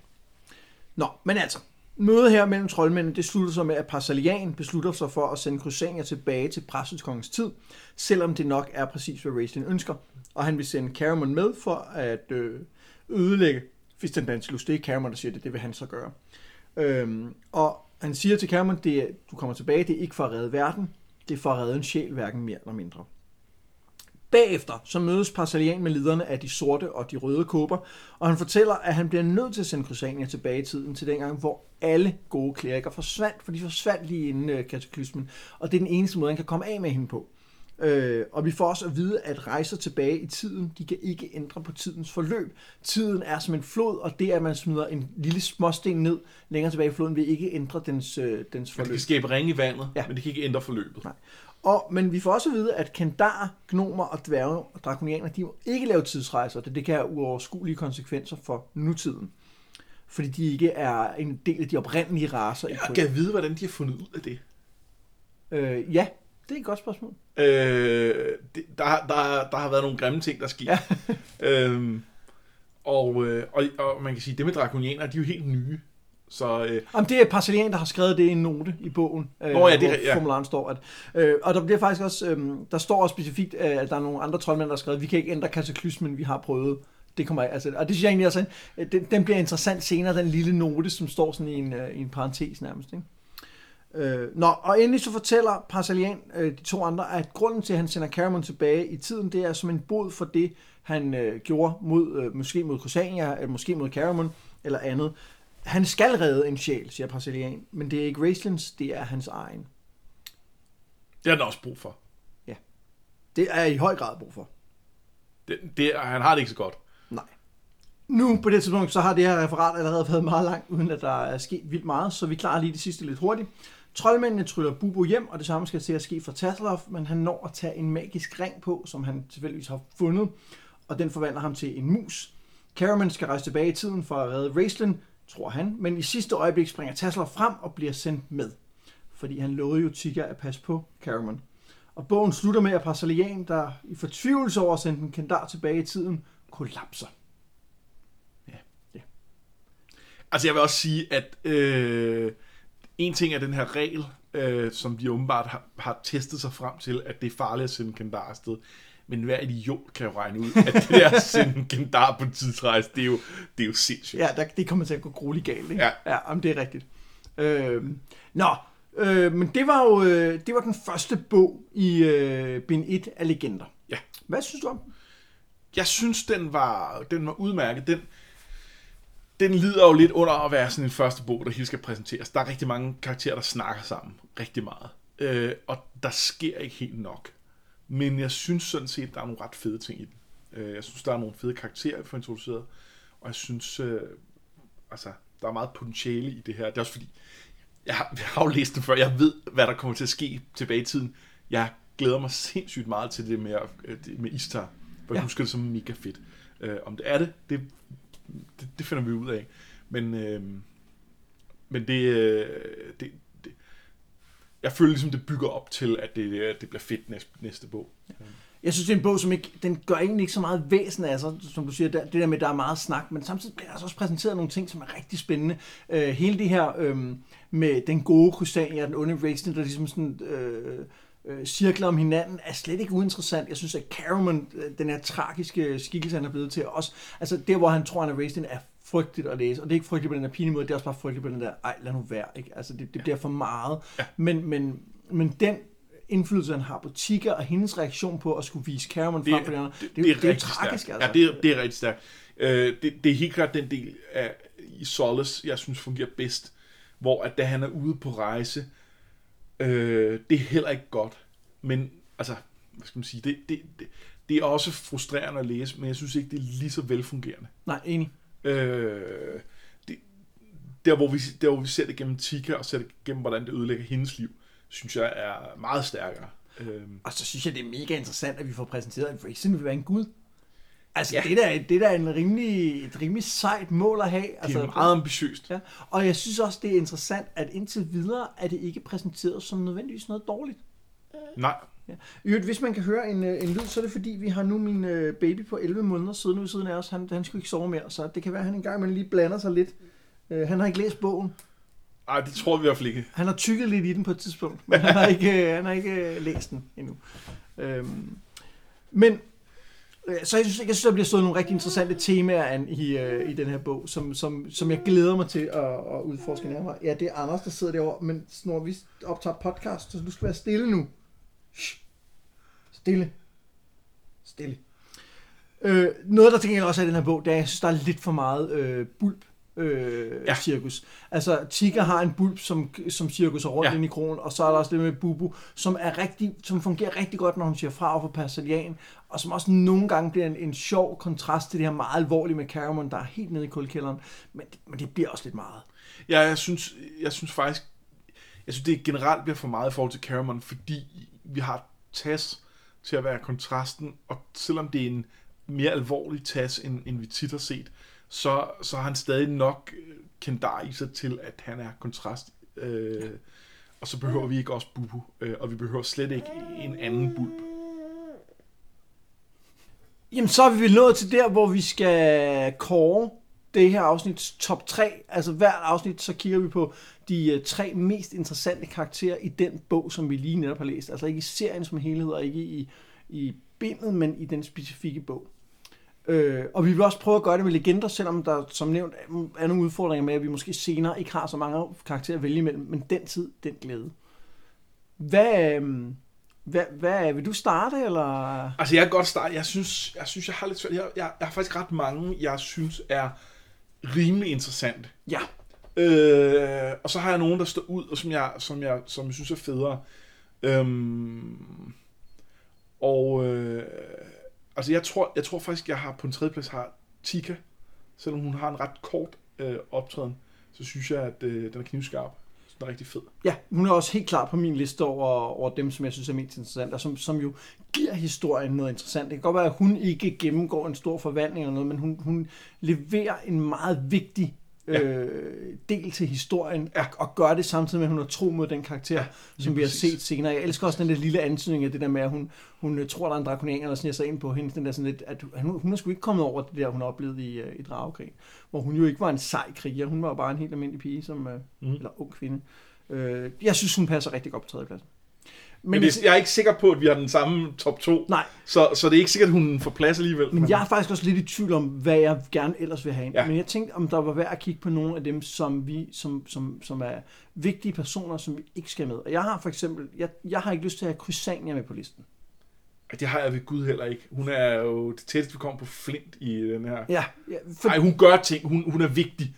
Nå, men altså, mødet her mellem troldmændene, det slutter sig med, at Parsalian beslutter sig for at sende Crusania tilbage til Præstens kongens tid, selvom det nok er præcis, hvad Raistlin ønsker. Og han vil sende Caramon med for at øh, ødelægge Fistandantilus. Det er Caramon, der siger det, det vil han så gøre. Øhm, og han siger til Cameron, det er, du kommer tilbage, det er ikke for at redde verden, det er for at redde en sjæl, hverken mere eller mindre. Bagefter så mødes Parsalian med lederne af de sorte og de røde kåber, og han fortæller, at han bliver nødt til at sende Crusania tilbage i tiden til dengang, hvor alle gode kleriker forsvandt, for de forsvandt lige inden øh, kataklysmen, og det er den eneste måde, han kan komme af med hende på. Øh, og vi får også at vide, at rejser tilbage i tiden, de kan ikke ændre på tidens forløb. Tiden er som en flod, og det, at man smider en lille småsten ned længere tilbage i floden, vil ikke ændre dens, øh, dens Det forløb. kan skabe ringe i vandet, ja. men det kan ikke ændre forløbet. Nej. Og, men vi får også at vide, at kendar, gnomer og dværge og drakonianer, de må ikke lave tidsrejser, det, det kan have uoverskuelige konsekvenser for nutiden. Fordi de ikke er en del af de oprindelige raser Jeg kan vide, hvordan de har fundet ud af det. Øh, ja, det er et godt spørgsmål. Øh, det der, der, der har været nogle grimme ting, der sker. Ja. øhm, og, øh, og, og man kan sige, det med drakonianer, de er jo helt nye. Så øh, Jamen, det er Parcelian, der har skrevet det i en note i bogen, øh, Nå ja, det hvor ja. formularen står. At, øh, og der bliver faktisk også, øh, der står også specifikt, øh, at der er nogle andre troldmænd, der har skrevet, vi kan ikke ændre kataklysmen, vi har prøvet. Det kommer altså, og det synes jeg egentlig også, at den, den bliver interessant senere, den lille note, som står sådan i en, øh, i en parentes nærmest. Ikke? Øh, nå, og endelig så fortæller Parcelian, øh, de to andre, at grunden til, at han sender Caramon tilbage i tiden, det er som en bod for det, han øh, gjorde mod, øh, måske mod Crusania, eller måske mod Caramon, eller andet. Han skal redde en sjæl, siger Parcelian, men det er ikke Raistlins, det er hans egen. det har den også brug for. Det er i høj grad brug for. Det, det, han har det ikke så godt. Nej. Nu på det tidspunkt, så har det her referat allerede været meget langt, uden at der er sket vildt meget, så vi klarer lige det sidste lidt hurtigt. Troldmændene tryller Bubo hjem, og det samme skal til at ske for Tasselhoff, men han når at tage en magisk ring på, som han tilfældigvis har fundet, og den forvandler ham til en mus. Caramon skal rejse tilbage i tiden for at redde Raistlin, tror han, men i sidste øjeblik springer Tasselhoff frem og bliver sendt med, fordi han lovede jo Tigger at passe på Caramon. Og bogen slutter med, at Parcelian, der i fortvivlelse over at sende en kendar tilbage i tiden, kollapser. Altså jeg vil også sige, at øh, en ting er den her regel, øh, som de åbenbart har, har testet sig frem til, at det er farligt at sende Kendar afsted. Men hver idiot kan jo regne ud, at det der at sende en Kendar på tidsrejse, det er jo, det er jo sindssygt. Ja, der, det kommer til at gå grueligt galt, ikke? Ja. ja om det er rigtigt. Øh, nå, øh, men det var jo øh, det var den første bog i øh, bind 1 af Legender. Ja. Hvad synes du om? Jeg synes, den var, den var udmærket. Den, den lider jo lidt under at være sådan en første bog, der hele skal præsenteres. Der er rigtig mange karakterer, der snakker sammen rigtig meget. Øh, og der sker ikke helt nok. Men jeg synes sådan set, der er nogle ret fede ting i den. Øh, jeg synes, der er nogle fede karakterer, vi får introduceret. Og jeg synes, øh, altså, der er meget potentiale i det her. Det er også fordi, jeg har, jeg har jo læst det før. Jeg ved, hvad der kommer til at ske tilbage i tiden. Jeg glæder mig sindssygt meget til det med, øh, med Istar. For jeg Ja. husker det som mega fedt. Øh, om det er det, det, det, det finder vi ud af. Men, øh, men det, øh, det, det, jeg føler ligesom, det bygger op til, at det, øh, det bliver fedt næste, næste bog. Jeg synes, det er en bog, som ikke, den gør egentlig ikke så meget væsen af sig, som du siger, der, det der med, at der er meget snak, men samtidig bliver der altså også præsenteret nogle ting, som er rigtig spændende. Øh, hele det her øh, med den gode Crusania og den onde Rachel, der ligesom sådan... Øh, øh, cirkler om hinanden, er slet ikke uinteressant. Jeg synes, at Caramon, øh, den her tragiske skikkelse, han er blevet til også, altså der, hvor han tror, han er Racing, er frygteligt at læse. Og det er ikke frygteligt på den her pinlige måde, det er også bare frygteligt på den der, ej, lad nu være, ikke? Altså, det, det bliver for meget. Ja. Men, men, men den indflydelse, han har på Tigger, og hendes reaktion på at skulle vise Caramon frem for de andre, det, det, det, det, er jo tragisk, stærkt. altså. Ja, det er, det er rigtig stærkt. Øh, det, det er helt klart den del af i Solace, jeg synes fungerer bedst, hvor at da han er ude på rejse, øh, det er heller ikke godt, men altså, hvad skal man sige, det, det, det, det er også frustrerende at læse, men jeg synes ikke, det er lige så velfungerende. Nej, enig. Øh, det, der, hvor vi, der, hvor vi ser det gennem Tika, og ser det gennem, hvordan det ødelægger hendes liv, synes jeg er meget stærkere. Øh, Og så synes jeg, det er mega interessant, at vi får præsenteret, at Raistlin vil være en gud. Altså, Ja. det, er da, det er da en rimelig, et rimelig sejt mål at have. Det Altså, er meget ambitiøst. Ja. Og jeg synes også, det er interessant, at indtil videre er det ikke præsenteret som nødvendigvis noget dårligt. Nej, Ja. Øvrigt, hvis man kan høre en, øh, en lyd, så er det fordi, vi har nu min øh, baby på 11 måneder siddende ved siden af os. Han, han skulle ikke sove mere, så det kan være, at han engang imellem lige blander sig lidt. Øh, han har ikke læst bogen. Ej, det tror vi i hvert fald ikke. Han har tykket lidt i den på et tidspunkt, men han har ikke, øh, han har ikke læst den endnu. Øhm, men så jeg synes, jeg synes, der bliver stået nogle rigtig interessante temaer an i, øh, i den her bog, som, som, som jeg glæder mig til at, at udforske nærmere. Ja, det er Anders, der sidder derovre, men når vi optager podcast, så du skal være stille nu. Shh. Stille. Stille. Øh, noget, der til gengæld også er i den her bog, det er, at jeg synes, der er lidt for meget øh, bulb øh, Ja. cirkus. Altså, Tika har en bulb, som, som cirkuser rundt Ja. ind i krogen, og så er der også det med Bubu, som, er rigtig, som fungerer rigtig godt, når hun siger fra over for Persilian, og som også nogle gange bliver en, en sjov kontrast til det her meget alvorlige med Caramon, der er helt nede i kulkælderen, men, men det bliver også lidt meget. Ja, jeg synes, jeg synes faktisk, jeg synes, det generelt bliver for meget i forhold til Caramon, fordi vi har Tas til at være kontrasten, og selvom det er en mere alvorlig Tas, end, end vi tit har set, så, så har han stadig nok øh, kendar i sig til, at han er kontrast. Øh, og så behøver vi ikke også Bubu, øh, og vi behøver slet ikke en anden bulb. Jamen, så er vi vel nået til der, hvor vi skal kåre det her afsnits top 3. Altså hvert afsnit, så kigger vi på de øh, tre mest interessante karakterer i den bog, som vi lige netop har læst. Altså ikke i serien som helhed, og ikke i, i bindet, men i den specifikke bog. Øh, og vi vil også prøve at gøre det med legender, selvom der som nævnt er nogle udfordringer med, at vi måske senere ikke har så mange karakterer at vælge imellem, men den tid, den glæde. Hvad, øh, hvad, hvad vil du starte, eller? Altså, jeg kan godt starte. Jeg synes, jeg, synes, jeg har lidt svært. Jeg, jeg, jeg har faktisk ret mange, jeg synes er rimelig interessante. Ja. Øh, og så har jeg nogen, der står ud, og som jeg, som jeg, som jeg synes er federe. Øhm, og øh, altså jeg tror, jeg tror faktisk, jeg har på en tredje plads har Tika. Selvom hun har en ret kort øh, optræden, så synes jeg, at øh, den er knivskarp. Den er rigtig fed. Ja, hun er også helt klar på min liste over, over dem, som jeg synes er mest interessante, og som, som jo giver historien noget interessant. Det kan godt være, at hun ikke gennemgår en stor forvandling eller noget, men hun, hun leverer en meget vigtig øh, del til historien, Ja. og, gør det samtidig med, at hun er tro mod den karakter, ja, som vi har præcis. set senere. Jeg elsker også den der lille antydning af det der med, at hun, hun øh, tror, der er en drakonianer, der sniger sig ind på hende. Den der sådan lidt, at hun, hun er sgu ikke kommet over det der, hun oplevede i, øh, i Dragekrig, hvor hun jo ikke var en sej kriger. Hun var bare en helt almindelig pige, som, øh, Mhm. eller ung kvinde. Øh, jeg synes, hun passer rigtig godt på tredjepladsen. Men, Men det, jeg er ikke sikker på, at vi har den samme top 2. Nej, Så, så det er ikke sikkert, at hun får plads alligevel. men jeg er faktisk også lidt i tvivl om, hvad jeg gerne ellers vil have. Ja. Men jeg tænkte, om der var værd at kigge på nogle af dem, som, vi, som, som, som er vigtige personer, som vi ikke skal med. Og jeg har for eksempel, jeg, jeg har ikke lyst til at have Chrysania med på listen. Det har jeg ved Gud heller ikke. Hun er jo det tætteste, vi kommer på Flint i den her. Ja, ja, for, Nej, hun gør ting. Hun, hun er vigtig.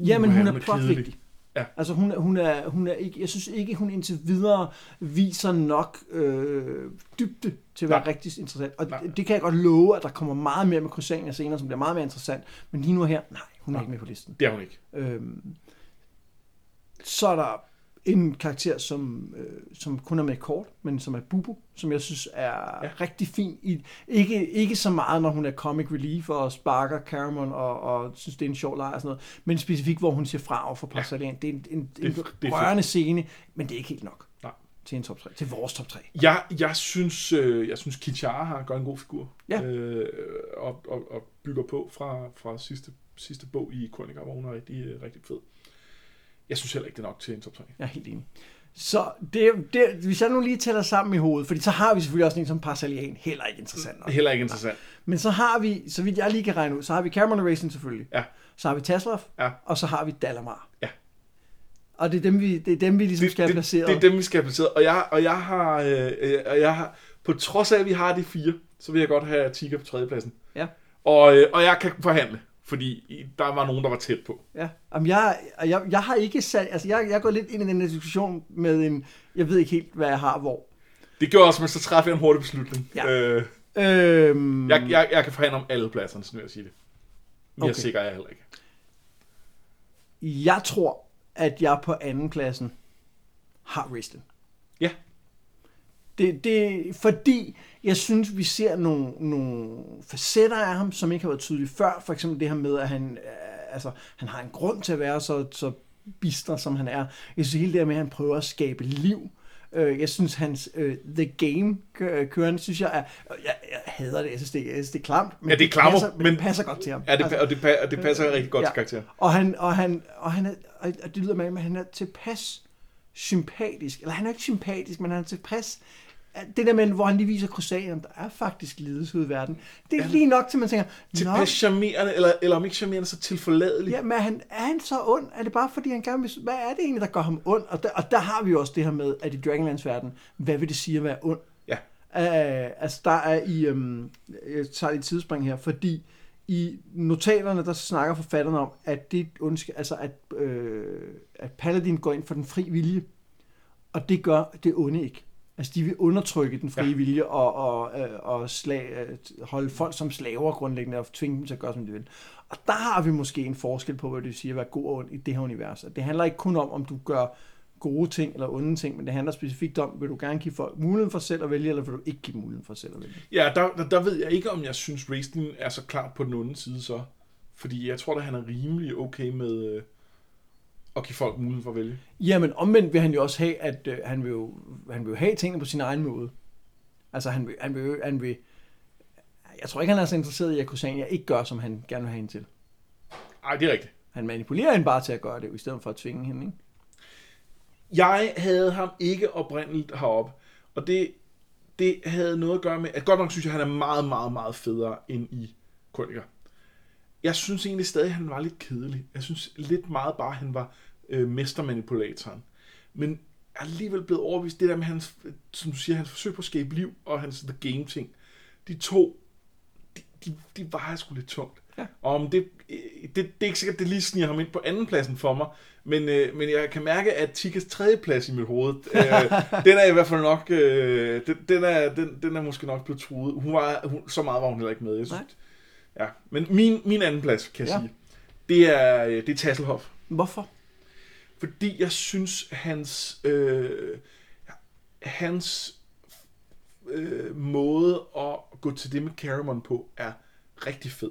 ja men hun er hun er kedelig. plotvigtig. Ja. Altså hun, hun, er, hun er ikke, jeg synes ikke, hun indtil videre viser nok øh, dybde til at være Nej. rigtig interessant. Og Nej. det, det kan jeg godt love, at der kommer meget mere med Chrysania senere, som bliver meget mere interessant. Men lige nu her, nej, hun er Nej. ikke med på listen. Det er hun ikke. Øhm, så er der en karakter, som, øh, som kun er med kort, men som er Bubu, som jeg synes er Ja. ja. rigtig fin. I, ikke, ikke så meget, når hun er comic relief og sparker Caramon og, og synes, det er en sjov leg og sådan noget, men specifikt, hvor hun siger fra over for Porcelain. Det er en, en, Det- en det rørende scene, men det er ikke helt nok Nej. til en top 3. Til vores top 3. Jeg, jeg synes, øh, jeg synes Kichara har gør en god figur. Ja. Øh, og, og, og, bygger på fra, fra sidste, sidste bog i Krøniker, hvor hun er rigtig, rigtig fed. Jeg synes heller ikke, det er nok til en top 3. Jeg er helt enig. Så det, det, hvis jeg nu lige tæller sammen i hovedet, fordi så har vi selvfølgelig også en som Parcelian, heller ikke interessant nok. Heller ikke interessant. Men så har vi, så vidt jeg lige kan regne ud, så har vi Cameron Racing selvfølgelig. Ja. Så har vi Taslov, Ja. og så har vi Dalamar. Ja. Og det er dem, vi, det er dem, vi ligesom skal have placeret. Det, det er dem, vi skal have placeret. Og jeg, og jeg har, øh, og jeg har, på trods af, at vi har de fire, så vil jeg godt have Tika på tredjepladsen. Ja. Og, øh, og jeg kan forhandle, fordi der var nogen, der var tæt på. Ja. Jamen, jeg, jeg, jeg har ikke sat, altså jeg, jeg går lidt ind i den her diskussion med en, jeg ved ikke helt, hvad jeg har hvor. Det gjorde også, men så træffer jeg en hurtig beslutning. Ja. Øh, Øhm, jeg, jeg, jeg kan forhandle om alle pladserne, sådan vil jeg sige det. Mere okay. Sikker er jeg heller ikke. Jeg tror, at jeg på anden pladsen har Raistlin. Ja. Det, det, fordi jeg synes, vi ser nogle, nogle facetter af ham, som ikke har været tydelige før. For eksempel det her med, at han, øh, altså, han har en grund til at være så, så bister, som han er. Jeg synes hele det her med, at han prøver at skabe liv. Øh, jeg synes, hans uh, The Game køren, synes jeg er... Jeg, jeg hader det, jeg synes, det, jeg synes, det er klamt. Men Ja, det er klammer, passer, men men- det passer godt til ham. Ja, det, og, det, og det passer rigtig godt ja. til karakteren. Og han, og han, og han er, og det lyder med, at han er tilpas sympatisk. Eller han er ikke sympatisk, men han er tilpas det der med, hvor han lige viser krusageren, der er faktisk lidelse ude i verden. Det er lige nok til, man tænker, Tilpas charmerende, eller, eller om ikke charmerende, så tilforladelig. ja, men er han, er han så ond? Er det bare fordi, han gerne vil... Hvad er det egentlig, der gør ham ond? Og der, og der har vi jo også det her med, at i Dragonlands verden, hvad vil det sige at være ond? Ja. Uh, altså, der er i... Um, jeg tager et tidsspring her, fordi i notaterne, der snakker forfatterne om, at det ondske, altså at, øh, at Paladin går ind for den fri vilje, og det gør det onde ikke. Altså, de vil undertrykke den frie ja. Vilje og, og, øh, og slag, øh, holde folk som slaver grundlæggende og tvinge dem til at gøre, som de vil. Og der har vi måske en forskel på, hvad det vil sige at være god og ond i det her univers. Det handler ikke kun om, om du gør gode ting eller onde ting, men det handler specifikt om, vil du gerne give folk muligheden for selv at vælge, eller vil du ikke give muligheden for selv at vælge? Ja, der, der, der ved jeg ikke, om jeg synes, Raistlin er så klart på den onde side så. Fordi jeg tror, at han er rimelig okay med at give folk muligheden for at vælge. Jamen omvendt vil han jo også have, at øh, han, vil jo, han vil jo have tingene på sin egen måde. Altså han vil, han vil, han vil jeg tror ikke, han er så interesseret i, at Kusania ikke gør, som han gerne vil have hende til. Ej, det er rigtigt. Han manipulerer hende bare til at gøre det, i stedet for at tvinge hende. Ikke? Jeg havde ham ikke oprindeligt heroppe, og det, det havde noget at gøre med, at godt nok synes jeg, at han er meget, meget, meget federe end i Krøniker. Jeg synes egentlig stadig, at han var lidt kedelig. Jeg synes lidt meget bare, at han var øh, mestermanipulatoren. Men er alligevel blevet overbevist, det der med hans, som du siger, hans forsøg på at skabe liv, og hans The Game ting, de to, de, de, de vejer sgu lidt tungt. Ja. Og om det, det, det er ikke sikkert, at det lige sniger ham ind på anden pladsen for mig, men, øh, men jeg kan mærke, at Tikas tredje plads i mit hoved, øh, den er i hvert fald nok, øh, den, den, er, den, den er måske nok blevet truet. Hun var, hun, så meget var hun heller ikke med. Jeg synes, ja. Men min, min anden plads, kan jeg Ja. sige, det er, øh, det er Tasselhoff. Hvorfor? Fordi jeg synes, hans, øh, hans øh, måde at gå til det med Caramon på er rigtig fed.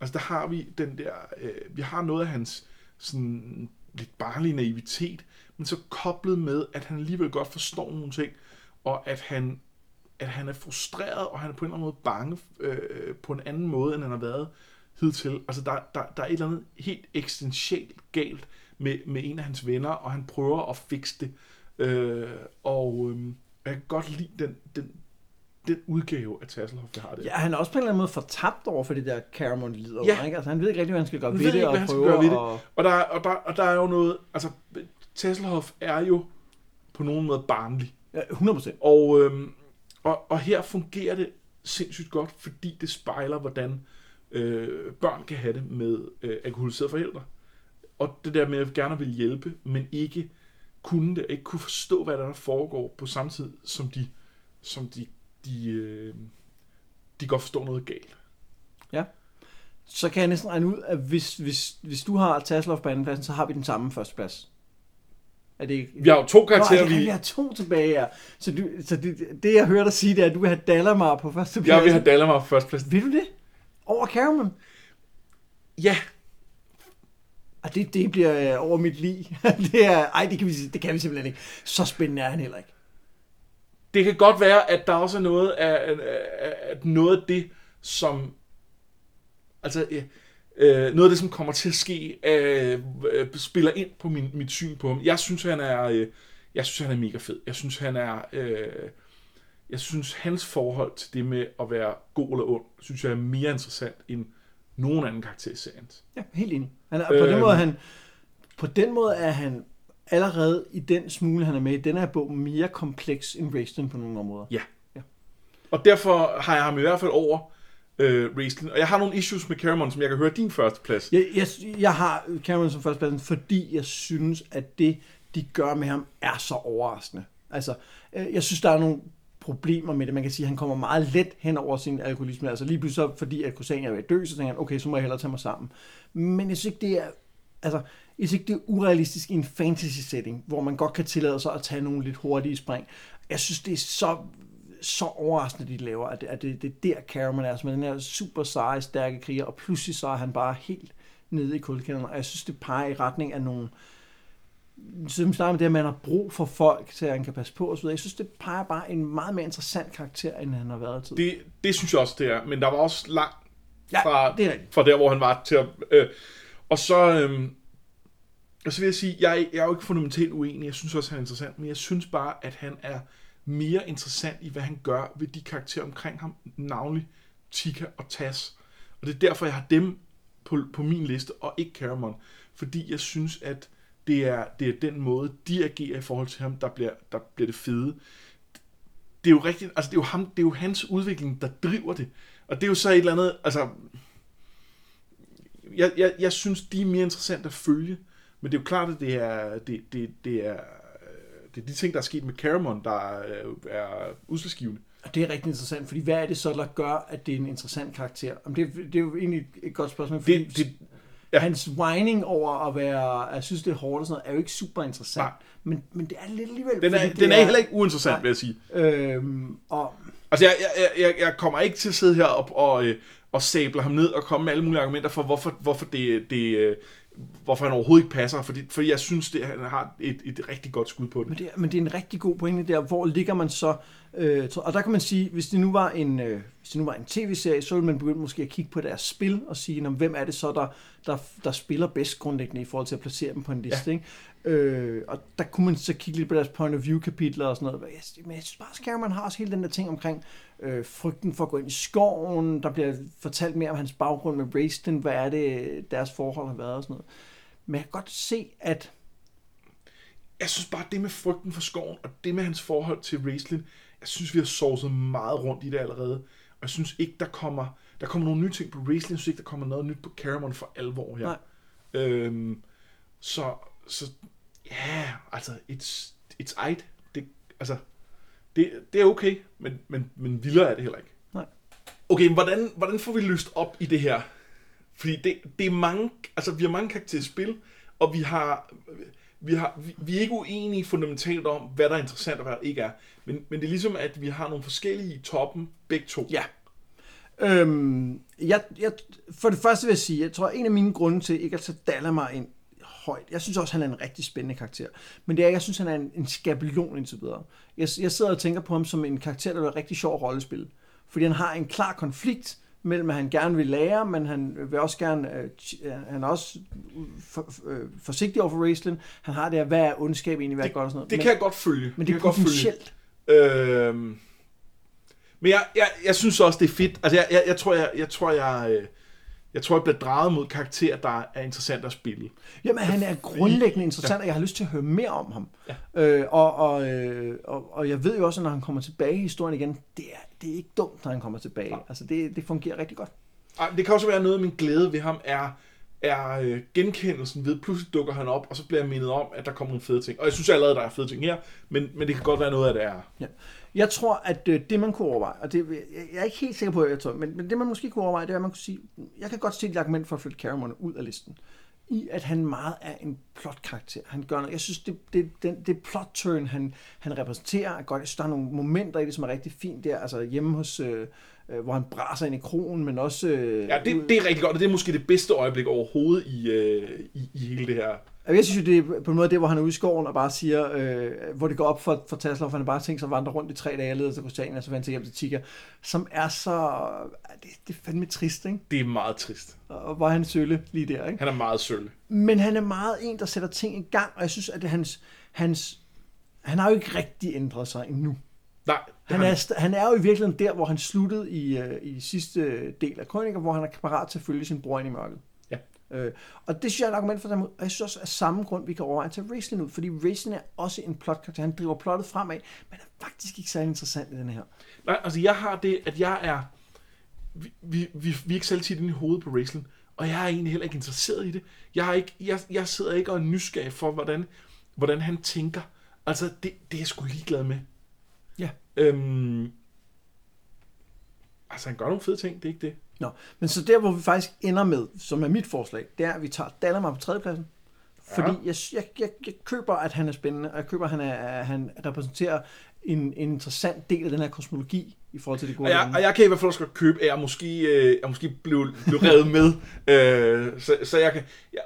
Altså der har vi den der, øh, vi har noget af hans sådan lidt barnlige naivitet, men så koblet med, at han alligevel godt forstår nogle ting, og at han, at han er frustreret, og han er på en eller anden måde bange øh, på en anden måde, end han har været hidtil. Altså der, der, der er et eller andet helt eksistentielt galt med, med en af hans venner, og han prøver at fikse det. Øh, og øh, jeg kan godt lide den, den, den udgave af Tasselhoff, jeg har det. Ja, han er også på en eller anden måde fortabt over for det der Caramon lider Ja. ikke? Altså, han ved ikke rigtig, hvad han skal gøre Han ved det, ikke, og han skal prøver gøre ved det. Og der, og, der, og der er jo noget, altså Tasselhoff er jo på nogen måde barnlig. Ja, 100%. Og, øhm, og, og her fungerer det sindssygt godt, fordi det spejler, hvordan øh, børn kan have det med øh, alkoholiserede forældre. Og det der med at gerne vil hjælpe, men ikke kunne det, ikke kunne forstå, hvad der, foregår på samme tid, som de, som de, de, øh, de godt forstår noget galt. Så kan jeg næsten regne ud, at hvis, hvis, hvis du har Tasselhoff på andenpladsen, så har vi den samme førsteplads. Er det ikke? Vi har jo to Nå, karakterer, er det, vi, vi har to tilbage, ja. Så, du, så det, det, jeg hørte dig sige, det er, at du vil have Dalamar på førstepladsen. jeg vil have Dalamar på førstepladsen. Vil du det? Over Caramon? Ja, Og det, det bliver øh, over mit liv. det er, ej, det kan, vi, det kan vi simpelthen ikke. Så spændende er han heller ikke. det kan godt være, at der også er noget af, af, af noget af det, som altså øh, øh, noget af det, som kommer til at ske, øh, øh, spiller ind på min, mit syn på ham. Jeg synes, han er, øh, jeg synes, han er mega fed. Jeg synes, han er, øh, jeg synes, hans forhold til det med at være god eller ond, synes jeg er mere interessant end nogen anden karakter i serien. Ja, helt enig. Han er, på, den Øhm. måde, er han, på den måde er han allerede i den smule, han er med i den her bog, mere kompleks end Raistlin på nogle områder. Og derfor har jeg ham i hvert fald over øh, Raistlin. Og jeg har nogle issues med Caramon, som jeg kan høre din første plads. Jeg, jeg, jeg har Cameron som førstepladsen, fordi jeg synes, at det, de gør med ham, er så overraskende. Altså, øh, jeg synes, der er nogle problemer med det. Man kan sige, at han kommer meget let hen over sin alkoholisme. Altså lige pludselig, så, fordi at Kusan er ved at dø, så tænker han, okay, så må jeg hellere tage mig sammen. Men jeg synes ikke, det er... Altså, jeg synes ikke, det er urealistisk i en fantasy setting, hvor man godt kan tillade sig at tage nogle lidt hurtige spring. Jeg synes, det er så så overraskende, de laver, at det, at det, det er der Cameron er, som er den her super seje, stærke kriger, og pludselig så er han bare helt nede i kuldekælderen, og jeg synes, det peger i retning af nogle, som snakker med det, at man har brug for folk, til at han kan passe på osv. Jeg synes, det peger bare en meget mere interessant karakter, end han har været til. Det, det synes jeg også, det er. Men der var også langt Ja, fra, det er fra der, hvor han var til at... Øh, og så... Øh, og så vil jeg sige, jeg, jeg er jo ikke fundamentalt uenig. Jeg synes også, han er interessant. Men jeg synes bare, at han er mere interessant i, hvad han gør ved de karakterer omkring ham. Navnlig Tika og Tas. Og det er derfor, jeg har dem på, på min liste, og ikke Caramon. Fordi jeg synes, at det er, det er den måde, de agerer i forhold til ham, der bliver, der bliver det fede. Det er jo rigtigt, altså det er jo, ham, det er jo hans udvikling, der driver det. Og det er jo så et eller andet, altså... Jeg, jeg, jeg synes, de er mere interessante at følge. Men det er jo klart, at det er, det, det, det er, det er de ting, der er sket med Caramon, der er, er udslagsgivende. Og det er rigtig interessant, fordi hvad er det så, der gør, at det er en interessant karakter? Om det, det er jo egentlig et godt spørgsmål, fordi Det, det, ja. hans whining over at være, jeg synes det er hårdt og sådan noget, er jo ikke super interessant. Nej. Men, men det er lidt alligevel. den, er, det den er heller ikke uinteressant, Nej. vil jeg sige. Øhm, og Altså, jeg, jeg, jeg, jeg kommer ikke til at sidde her og, og, øh, og sable ham ned og komme med alle mulige argumenter for, hvorfor, hvorfor, det, det, øh, hvorfor han overhovedet ikke passer. Fordi, fordi jeg synes, det, han har et, et rigtig godt skud på Men det. men det er en rigtig god pointe der, hvor ligger man så, øh, og der kan man sige, hvis det nu var en, øh, hvis det nu var en tv-serie, så ville man begynde måske at kigge på deres spil og sige, "Nå, hvem er det så, der, der, der spiller bedst grundlæggende i forhold til at placere dem på en liste, ja. ikke? Øh, og der kunne man så kigge lidt på deres point of view kapitler og sådan noget. Jeg, men jeg synes bare, at Scaramon har også hele den der ting omkring øh, frygten for at gå ind i skoven. Der bliver fortalt mere om hans baggrund med Raistlin. Hvad er det, deres forhold har været og sådan noget. Men jeg kan godt se, at Jeg synes bare, det med frygten for skoven, og det med hans forhold til Raistlin, jeg synes, vi har sovset meget rundt i det allerede. Og jeg synes ikke, der kommer, der kommer nogle nye ting på Raistlin. Jeg synes ikke, der kommer noget nyt på Caramon for alvor her. Nej. Øhm, så, så ja, altså, it's, it's eit. Det, altså, det, det er okay, men, men, men vildere er det heller ikke. Nej. Okay, men hvordan, hvordan får vi løst op i det her? Fordi det, det er mange, altså vi har mange karakterer i spil, og vi har, vi, har, vi, vi er ikke uenige fundamentalt om, hvad der er interessant og hvad der ikke er. Men, men det er ligesom, at vi har nogle forskellige i toppen, begge to. Ja. Øhm, jeg, jeg, for det første vil jeg sige, jeg tror, en af mine grunde til ikke at tage Dalamar ind højt, jeg synes også, han er en rigtig spændende karakter, men det er, jeg synes, han er en, en skabelon indtil videre. Jeg, jeg sidder og tænker på ham som en karakter, der er rigtig sjov rollespil, fordi han har en klar konflikt mellem, at han gerne vil lære, men han vil også gerne, øh, øh, han er også for, øh, forsigtig over for Raistlin. Han har det her, hvad er ondskab egentlig, hvad er Det, godt og sådan noget. det men, kan jeg godt følge. men det er godt følge. potentielt. Øhm, men jeg, jeg, jeg synes også, det er fedt. Altså, jeg, jeg, jeg tror, jeg, jeg, tror, jeg, øh, jeg tror, jeg bliver draget mod karakterer, der er interessant at spille. Jamen, han er grundlæggende interessant, og jeg har lyst til at høre mere om ham. Ja. Øh, og, og, øh, og, og jeg ved jo også, at når han kommer tilbage i historien igen, det er, det er ikke dumt, når han kommer tilbage. Ja. Altså, det, det fungerer rigtig godt. Ej, Det kan også være noget af min glæde ved ham, er, er øh, genkendelsen ved, pludselig dukker han op, og så bliver jeg mindet om, at der kommer nogle fede ting. Og jeg synes allerede, der er fede ting her, men, men det kan godt være noget af det er. Ja. Jeg tror, at øh, det man kunne overveje, og det, jeg, er ikke helt sikker på, at jeg tror, men, men det man måske kunne overveje, det er, at man kunne sige, jeg kan godt se et argument for at flytte Caramon ud af listen. I at han meget er en plot-karakter. Han gør noget. Jeg synes, det, det, den, det plot-turn, han, han repræsenterer, er godt. Jeg synes, der er nogle momenter i det, som er rigtig fint der. Altså hjemme hos, øh, øh, hvor han braser ind i kronen, men også... Øh, Ja, det, det er rigtig godt, og det er måske det bedste øjeblik overhovedet i, øh, i, i hele det her. Jeg synes jo, det er på en måde det, hvor han er ude i skoven og bare siger, øh, hvor det går op for, for Tasler, for han bare tænkt sig at vandre rundt i tre dage leder til Christiania, og så vender hjem til Tika, som er så... Det, det er fandme trist, ikke? Det er meget trist. Og hvor er han sølle lige der, ikke? Han er meget sølle. Men han er meget en, der sætter ting i gang, og jeg synes, at det hans, hans... Han har jo ikke rigtig ændret sig endnu. Nej, Han er, han er jo i virkeligheden der, hvor han sluttede i, øh, i sidste del af Krøniker, hvor han er parat til at følge sin bror ind i mørket. Øh, og det synes jeg er et argument for dem. Og jeg synes også, af samme grund, vi kan overveje at tage Raislin ud, fordi Raislin er også en plot Han driver plottet fremad, men er faktisk ikke særlig interessant i den her. Nej, altså jeg har det, at jeg er... Vi, vi, vi, vi er ikke selv tit inde i hovedet på wrestling, og jeg er egentlig heller ikke interesseret i det. Jeg, er ikke, jeg, jeg sidder ikke og er nysgerrig for, hvordan, hvordan han tænker. Altså, det, det er jeg sgu ligeglad med. Ja. Øhm, altså, han gør nogle fede ting, det er ikke det. Nå, men så der, hvor vi faktisk ender med, som er mit forslag, det er, at vi tager Dalamar på tredjepladsen. Fordi jeg, jeg, jeg, jeg køber, at han er spændende, og jeg køber, at han, er, at han repræsenterer en, en interessant del af den her kosmologi i forhold til det gode Og jeg, og jeg kan i hvert fald også godt købe, at jeg måske, øh, jeg måske blev, blev revet med. øh, så, så jeg kan... Jeg,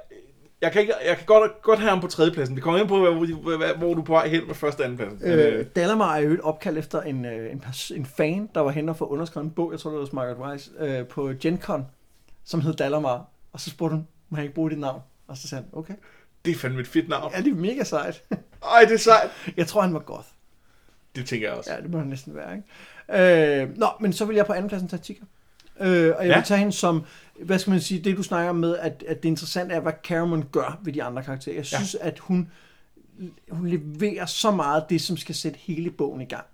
jeg kan, ikke, jeg kan godt, godt have ham på tredjepladsen. Det kommer ind på, hvor, hvor, du på vej hen med første og anden pladsen. Men, Øh, Dalamar er jo et opkald efter en, øh, en, en fan, der var hen og få underskrevet en bog, jeg tror det var Margaret Weiss, øh, på Gen Con, som hed Dalamar. Og så spurgte hun, må jeg ikke bruge dit navn? Og så sagde han, okay. det er fandme et fedt navn. Ja, det er mega sejt. Ej, det er sejt. jeg tror, han var goth. Det tænker jeg også. Ja, det må han næsten være, ikke? Øh, nå, men så vil jeg på andenpladsen tage Tika. Øh, og jeg Ja. vil tage hende som, hvad skal man sige, det du snakker med, at, at det interessante er, hvad Caramon gør ved de andre karakterer. Jeg Ja. synes, at hun, hun leverer så meget det, som skal sætte hele bogen i gang.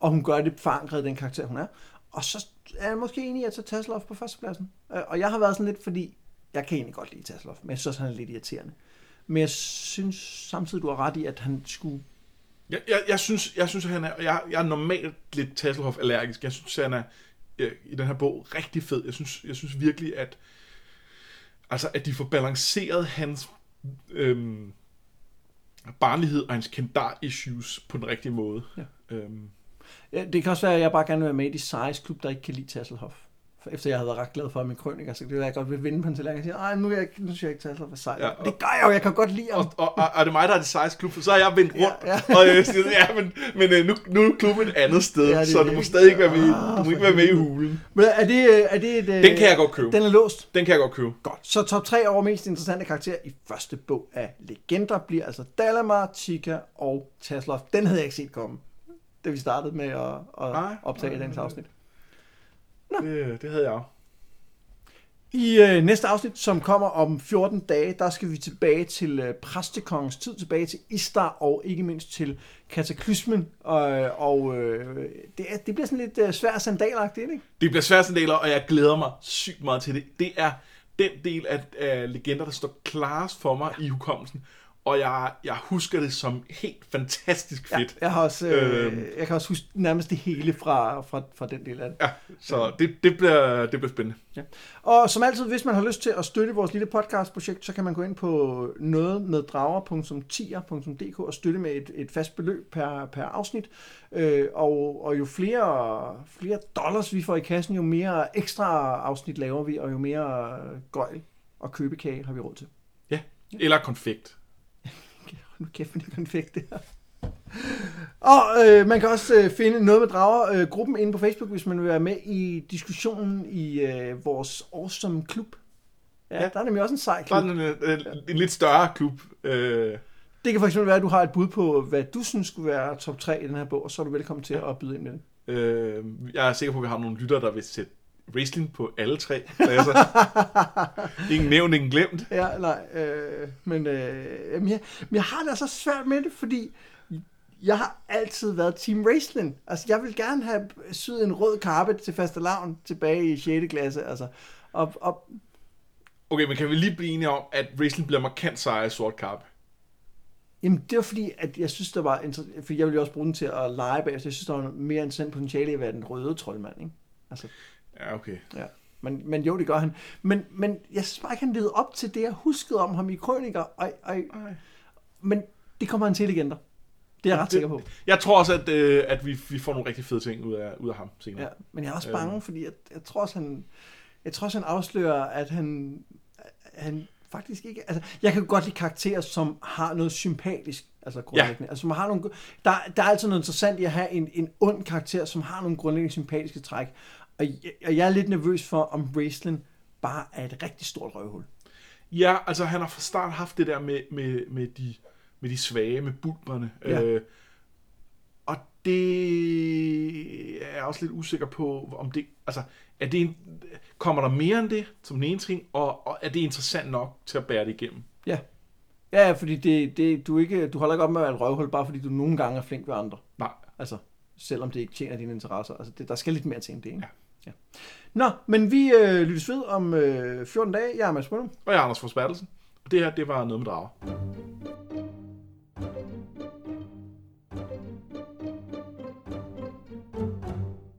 Og hun gør det forankret i den karakter, hun er. Og så er jeg måske enig i at tage Tasselhoff på førstepladsen. Øh, Og jeg har været sådan lidt, fordi jeg kan egentlig godt lide Tasselhoff, men jeg synes, han er lidt irriterende. Men jeg synes samtidig, du har ret i, at han skulle Jeg, jeg, jeg, synes, jeg synes, at han er... Jeg, jeg er normalt lidt Tasselhoff-allergisk. Jeg synes, han er i den her bog rigtig fed. Jeg synes, jeg synes virkelig, at... Altså, at de får balanceret hans øhm, barnlighed og hans kendar-issues på den rigtige måde. Ja. Øhm, Ja, det kan også være, at jeg bare gerne vil være med i de sejes klub, der ikke kan lide Tasselhoff. Efter jeg havde været ret glad for min krøniker, så det vil jeg godt vil vinde på en tallerken og sige, ej, nu, er jeg, nu synes jeg ikke Tasselhoff er sej. Ja, og- det gør jeg jo, jeg kan godt lide ham. og, og, og, og, det er mig, der er det sejes klub, så har jeg vendt rundt. Ja, Ja. Og jeg siger, ja, men, men øh, nu, nu er klubben et andet sted, Ja, det er så du det. må stadig ikke være med, i- Ah, du må ikke være med i hulen. Men er det, øh, er det et... øh, Den kan jeg godt købe. Den er låst. Den kan jeg godt købe. Godt. Så top 3 over mest interessante karakterer i første bog af Legender bliver altså Dalamar, Chica og Tasselhoff. Den havde jeg ikke set komme, da vi startede med at, at Nej, optage nej, dagens nej. afsnit. Det, det havde jeg. I øh, næste afsnit, som kommer om 14 dage, der skal vi tilbage til øh, præstekongens tid, tilbage til Istar og ikke mindst til kataklysmen. Og, og øh, det, er, det bliver sådan lidt øh, svært sandalagtigt, ikke? Det bliver svært sandaler, og jeg glæder mig sygt meget til det. Det er den del af, af legender, der står klarest for mig i hukommelsen. Og jeg, jeg husker det som helt fantastisk fedt. Ja, jeg, har også, øh, Øhm. jeg kan også huske nærmest det hele fra, fra, fra den del af det. Ja, så det, det, bliver, det bliver spændende. Og som altid, hvis man har lyst til at støtte vores lille podcastprojekt, så kan man gå ind på nogetmeddrager.tier.dk og støtte med et, et fast beløb per, per afsnit. Øh, og, og jo flere, flere dollars vi får i kassen, jo mere ekstra afsnit laver vi, og jo mere gøjl og købekage har vi råd til. Ja. Eller konfekt. Nu kæft, det er konfekt, det her. Og øh, man kan også øh, finde noget med drager øh, gruppen inde på Facebook, hvis man vil være med i diskussionen i øh, vores awesome klub. Ja, ja, Ja. der er nemlig også en sej klub. en, en, en lidt større klub. Øh, Det kan eksempel være, at du har et bud på, hvad du synes skulle være top 3 i den her bog, og så er du velkommen til at byde ind med det. øh, jeg er sikker på, at vi har nogle lyttere, der vil sætte wrestling på alle tre pladser. ingen nævnt, ingen glemt. Ja, nej, øh, men, øh, jamen, jeg, men jeg har det altså svært med det, fordi jeg har altid været Team Wrestling. Altså, jeg vil gerne have syet en rød carpet til fastelavn tilbage i 6. klasse, altså. Og, og Okay, men kan vi lige blive enige om, at wrestling bliver markant sejere i sort karp? Jamen, det var fordi, at jeg synes, der var inter- for jeg ville jo også bruge den til at lege bagefter. Jeg synes, der var mere interessant potentiale i at være den røde troldmand, ikke? Altså, Ja, okay. ja. Men, men jo, det gør han. Men, men jeg synes bare ikke, han levede op til det, jeg huskede om ham i krøniker. Og, og, men det kommer han til legender. Det er jeg ret sikker på. Jeg tror også, at, øh, at vi, vi får nogle rigtig fede ting ud af, ud af ham senere. Ja, men jeg er også bange, fordi jeg, jeg tror også, han, jeg tror også, han afslører, at han, han faktisk ikke... Altså, jeg kan godt lide karakterer, som har noget sympatisk, altså grundlæggende. Ja. Altså, som har nogle, der, der er altid noget interessant i at have en, en ond karakter, som har nogle grundlæggende sympatiske træk. Og jeg, og jeg er lidt nervøs for, om wrestling bare er et rigtig stort røvhul. Ja, altså han har fra start haft det der med, med, med, de, med de svage, med bulberne. Ja. Øh, og det er jeg også lidt usikker på, om det... Altså, er det en, kommer der mere end det, som den ene ting, og, og er det interessant nok til at bære det igennem? Ja. Ja, fordi det, det, du, ikke, du holder ikke op med at være et røvhul, bare fordi du nogle gange er flink ved andre. Nej. Altså, selvom det ikke tjener dine interesser. Altså, det, der skal lidt mere til end det, ikke? Ja ja. Nå, men vi øh, lyttes ved om øh, 14 dage. Jeg er Mads Brunum. Og jeg er Anders Forsbergelsen, og det her, det var noget med drager.